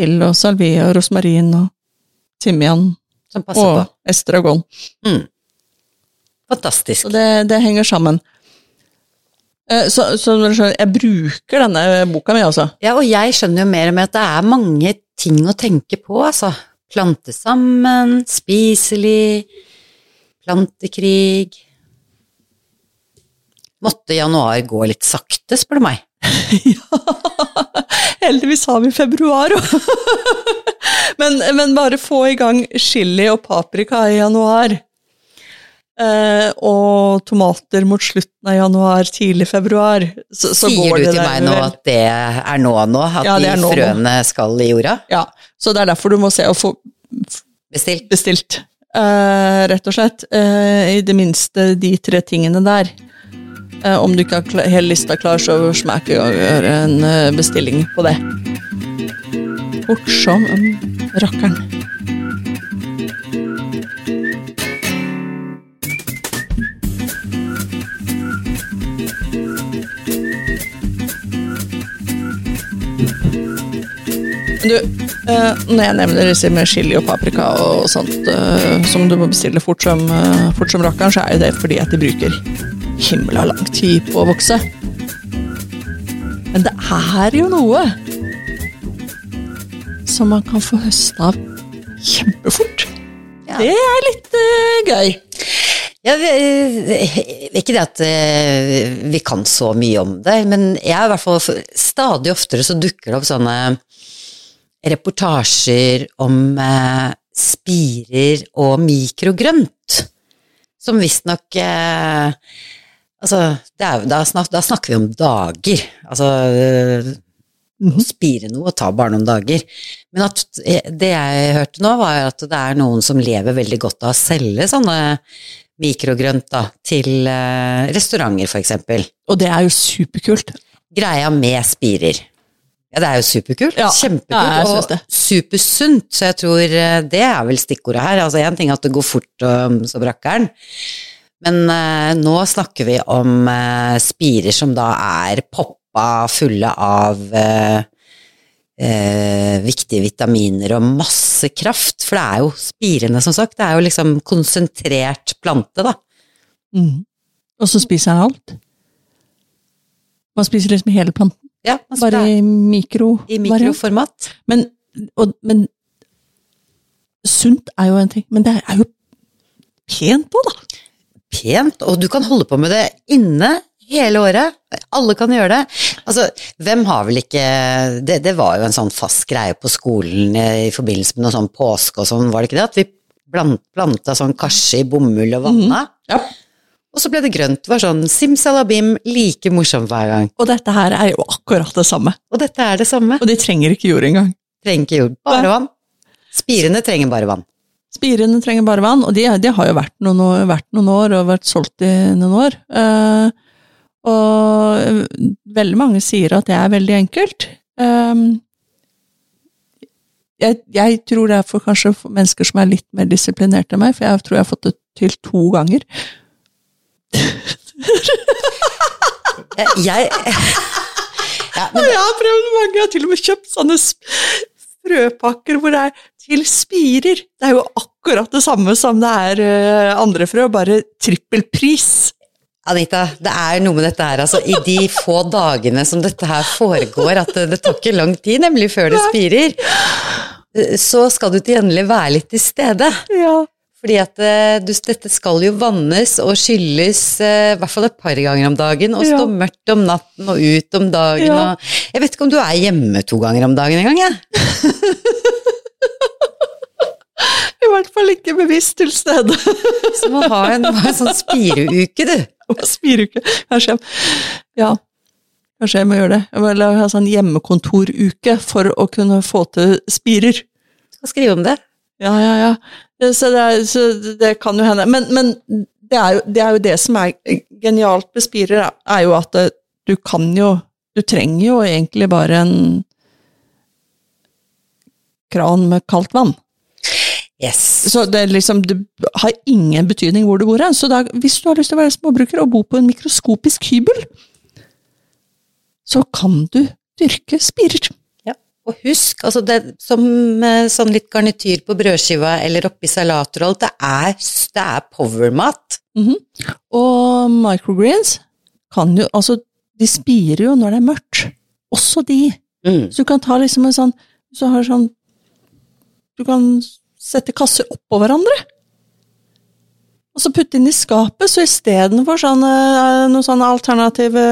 dill og salvie og rosmarin og timian Som passer og på. estragon. Mm. Fantastisk. Så det, det henger sammen. Eh, Så, så jeg bruker denne boka mi, altså. Ja, og jeg skjønner jo mer og mer at det er mange ting å tenke på, altså. Plante sammen, spiselig, plantekrig Måtte januar gå litt sakte, spør du meg. Heldigvis har vi februar òg. men, men bare få i gang chili og paprika i januar. Eh, og tomater mot slutten av januar, tidlig februar. Så, så Sier går du til meg nå vel. at det er nå nå, at Ja, de er nå nå. frøene skal i jorda? Ja, så det er derfor du må se å få Bestilt? bestilt. Eh, rett og slett. Eh, I det minste de tre tingene der. Eh, om du ikke har hele lista klar, så i gang og gjøre en eh, bestilling på det. Fort som rakkeren. Du, eh, når jeg nevner disse med chili og paprika og sånt eh, som du må bestille fort som, eh, fort som rakkeren, så er jo det fordi at de bruker himla lang tid på å vokse. Men det er jo noe som man kan få høste av kjempefort. Ja. Det er litt uh, gøy. Ja, ikke det at vi kan så mye om det, men jeg er i hvert fall stadig oftere så dukker det opp sånne reportasjer om eh, spirer og mikrogrønt, som visstnok eh, Altså, er, da, snak, da snakker vi om dager. Altså eh, å spire noe og ta bare noen dager. Men at eh, det jeg hørte nå, var at det er noen som lever veldig godt av å selge sånne mikrogrønt da, til eh, restauranter, eksempel. Og det er jo superkult. Greia med spirer. Ja, det er jo superkult. Ja, Kjempekult. ja, og supersunt, så jeg tror eh, det er vel stikkordet her. Altså én ting er at det går fort og så rakkeren, men eh, nå snakker vi om eh, spirer som da er poppa fulle av eh, eh, viktige vitaminer og masse kraft, for det er jo spirene, som sagt. Det er jo liksom konsentrert plante, da. Mm. Og så spiser han alt. Man spiser liksom hele planten, Ja, altså, bare i mikro. i mikroformat. Men, og, men sunt er jo en ting, men det er jo pent òg, da. pent, og du kan holde på med det inne hele året. Alle kan gjøre det. Altså, hvem har vel ikke Det, det var jo en sånn fast greie på skolen i forbindelse med noe sånn påske og sånn, var det ikke det? At vi planta sånn karse i bomull og vanna. Ja. Og så ble det grønt. Det var sånn simsalabim, like morsomt hver gang. Og dette her er jo akkurat det samme. Og dette er det samme. Og de trenger ikke jord engang. Trenger ikke jord, bare vann. Spirene trenger bare vann. Spirene trenger bare vann, og de, de har jo vært noen, år, vært noen år og vært solgt i noen år. Uh, og veldig mange sier at det er veldig enkelt. Eh, jeg, jeg tror det er for kanskje for mennesker som er litt mer disiplinerte enn meg, for jeg tror jeg har fått det til to ganger. Jeg ja, men, Jeg har prøvd mange, jeg har til og med kjøpt sånne frøpakker hvor det er til spirer. Det er jo akkurat det samme som det er eh, andre frø, bare trippelpris. Anita, det er noe med dette her, altså i de få dagene som dette her foregår, at det, det tar ikke lang tid, nemlig før det spirer, så skal du til gjengjeld være litt til stede. Ja. Fordi at eh, du, dette skal jo vannes og skylles eh, i hvert fall et par ganger om dagen, og stå Ja. mørkt om natten og ut om dagen. Ja. Og, jeg vet ikke om du er hjemme to ganger om dagen engang, jeg. I hvert fall ikke bevisst til stede. Så må ha en, en sånn spireuke, du. Spireuke. Kanskje ja, kanskje jeg må gjøre det. Jeg må ha ha sånn hjemmekontoruke for å kunne få til spirer. Skal skrive om det. Ja, ja, ja. Så det, er, så det kan jo hende. Men, men det, er jo, det er jo det som er genialt med spirer, er jo at det, du kan jo Du trenger jo egentlig bare en kran med kaldt vann. Yes. Så det, liksom, det har ingen betydning hvor du bor hen. Så da, hvis du har lyst til å være småbruker og bo på en mikroskopisk hybel, så kan du dyrke spirer. Og husk, altså det, som eh, sånn litt garnityr på brødskiva eller oppi salater og alt, det er, det er powermat. Og microgreens kan jo Altså, de spirer jo når det er mørkt. Også de. Mm. Så du kan ta liksom en sånn Så har sånn Du kan sette kasser oppå hverandre. Og så putte inn i skapet, så istedenfor sånne, noen sånne alternative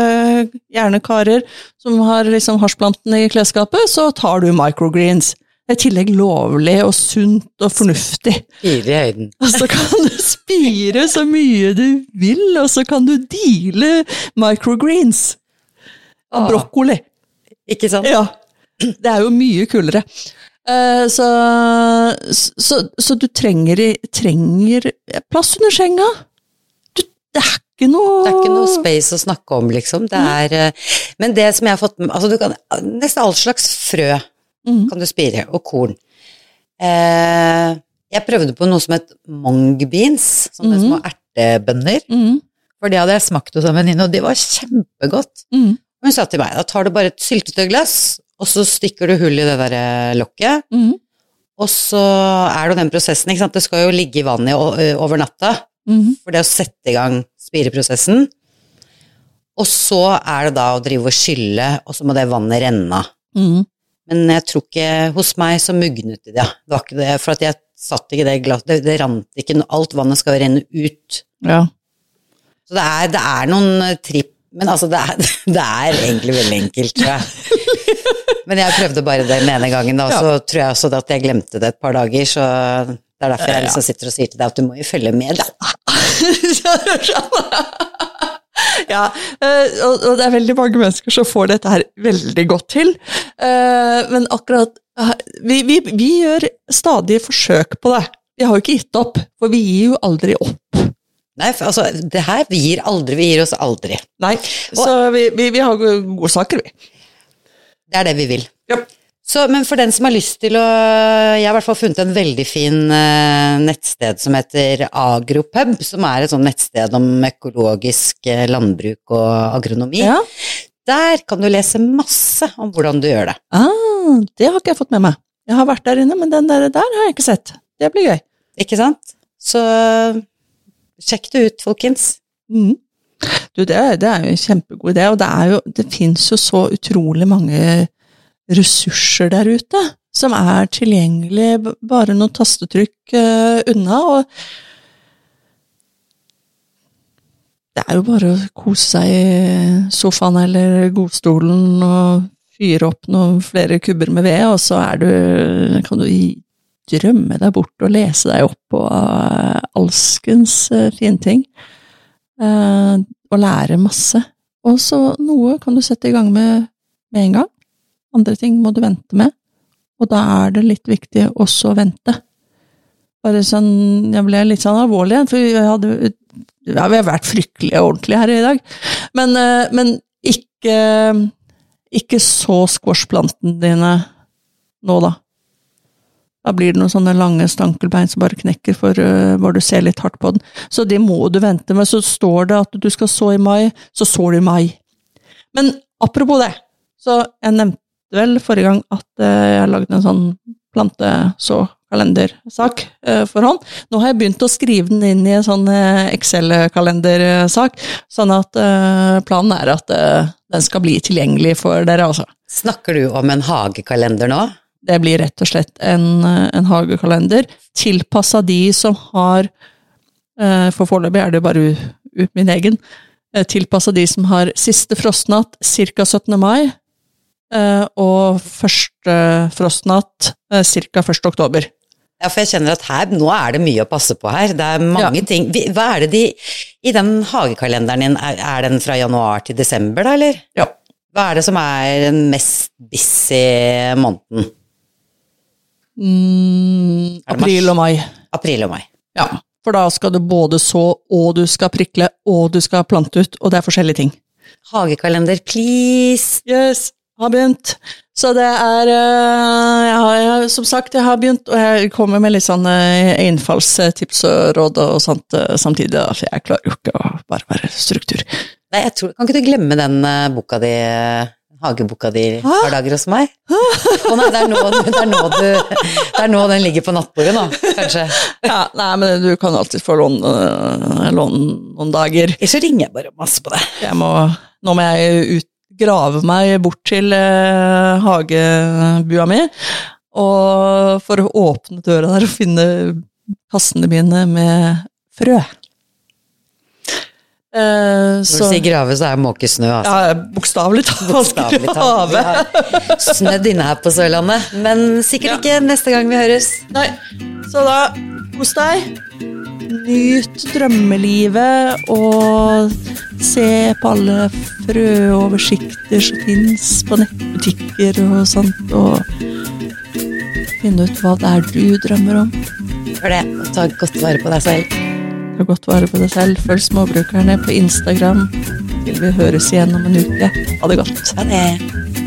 hjernekarer som har liksom hasjplantene i klesskapet, så tar du microgreens. Det er i tillegg lovlig og sunt og fornuftig. Spire i høyden. Og så kan du spire så mye du vil, og så kan du deale microgreens. Av Ah. brokkoli. Ikke sant? Ja. Det er jo mye kulere. Eh, Så, så, så du trenger, trenger plass under senga. Du, det er ikke noe Det er ikke noe space å snakke om, liksom. Det er, mm. men det som jeg har fått med Altså, du kan Nesten all slags frø mm. kan du spire, og korn. Eh, jeg prøvde på noe som het mung beans, sånne mm. små ertebønner. Mm, For det hadde jeg smakt hos en venninne, og det var kjempegodt. mm, hun sa til meg, da tar du bare et syltetøyglass, og så stikker du hull i det der eh, lokket, mm, og så er det jo den prosessen, ikke sant. Det skal jo ligge i vannet over natta, mm. for det å sette i gang spireprosessen. Og så er det da å drive og skylle, og så må det vannet renne av. Mm. Men jeg tror ikke hos meg så mugnet det, ja. Det var ikke det, for at jeg satt ikke det glass, det, det rant ikke, alt vannet skal jo renne ut. Ja. Så det er, det er noen eh, tripp, men altså det er, det er egentlig veldig enkelt, tror jeg. Men jeg prøvde bare det den ene gangen, og så tror jeg også at jeg glemte det et par dager, så det er derfor jeg liksom sitter og sier til deg at du må jo følge med, da. ja, eh, og, og det er veldig mange mennesker som får dette her veldig godt til. Eh, Men akkurat eh, vi, vi, vi gjør stadig forsøk på det. Vi har jo ikke gitt opp, for vi gir jo aldri opp. Nei, for altså, det her, vi gir aldri, vi gir oss aldri. Nei, så vi, vi, vi har gode saker, vi. Det er det vi vil. Ja. Så, men for den som har lyst til å Jeg har i hvert fall funnet en veldig fin eh, nettsted som heter Agropub, som er et sånt nettsted om økologisk eh, landbruk og agronomi. Ja. Der kan du lese masse om hvordan du gjør det. Ah, det har ikke jeg fått med meg. Jeg har vært der inne, men den der, der har jeg ikke sett. Det blir gøy. Ikke sant? Så sjekk det ut, folkens. Mhm. Du, det, det er jo en kjempegod idé, og det, er jo, det fins jo så utrolig mange ressurser der ute som er tilgjengelig bare noen tastetrykk uh, unna. og Det er jo bare å kose seg i sofaen eller godstolen og fyre opp noen flere kubber med ved, og så er du, kan du drømme deg bort og lese deg opp på uh, alskens uh, fine ting. Og lære masse. Og så noe kan du sette i gang med med en gang. Andre ting må du vente med. Og da er det litt viktig også å vente. Bare sånn Jeg ble litt sånn alvorlig igjen, for vi hadde ja, vi har vært fryktelig ordentlige her i dag. Men, eh, men ikke Ikke så squashplantene dine nå, da. Da blir det noen sånne lange stankelbein som bare knekker, for uh, bare du ser litt hardt på den. Så det må du vente med. Så står det at du skal så i mai, så sår du i mai. Men apropos det, så jeg nevnte vel forrige gang at uh, jeg lagde en sånn plantesåkalendersak uh, for hånd. Nå har jeg begynt å skrive den inn i en sånn Excel-kalendersak, sånn at planen er at den skal bli tilgjengelig for dere, altså. Snakker du om en hagekalender nå? Det blir rett og slett en, eh, en hagekalender tilpassa de som har eh, For foreløpig er det bare ut min egen. eh, Tilpassa de som har siste frostnatt ca. 17. mai, og første frostnatt ca. 1. oktober. Ja, for jeg kjenner at her, nå er det mye å passe på her. Det er mange ting. Hva er det de I den hagekalenderen din, er, er den fra januar til desember, da, eller? Ja. Hva er det som er den mest busy måneden? Mm, april og mai. April og mai. Ja. For da skal du både så, og du skal prikle, og du skal plante ut, og det er forskjellige ting. Hagekalender, please! Yes, har begynt. Så det er eh, jeg har, Som sagt, jeg har begynt, og jeg kommer med litt sånn eh, innfallstips og råd og sånt eh, samtidig, for jeg klarer jo ikke å bare være struktur. Nei, tror, kan ikke du glemme den boka di, hageboka di, et par dager hos meg? Å nei, det er, nå, det, er nå du, det er nå den ligger på nattbordet nå, kanskje. Ja, nei, men du kan alltid få låne eh, låne noen dager. Eller så ringer jeg bare masse på det. Jeg må, nå må jeg ut, grave meg bort til eh, hagebua mi, og for å åpne døra der og finne kassene mine med frø. Eh, Når du sier grave, så er måkesnø, altså. ja, bokstavelig talt. Grave. snødd inne her på Sørlandet, men sikkert ikke neste gang vi høres. Nei, så da kos deg. Nyt drømmelivet og se på alle frøoversikter som fins på nettbutikker og sånt, og finne ut hva det er du drømmer om. For det, ta godt vare på deg selv. Ta godt vare på deg selv. Følg Småbrukerne på Instagram til vi høres igjen om en uke. Ha det godt. Ha det.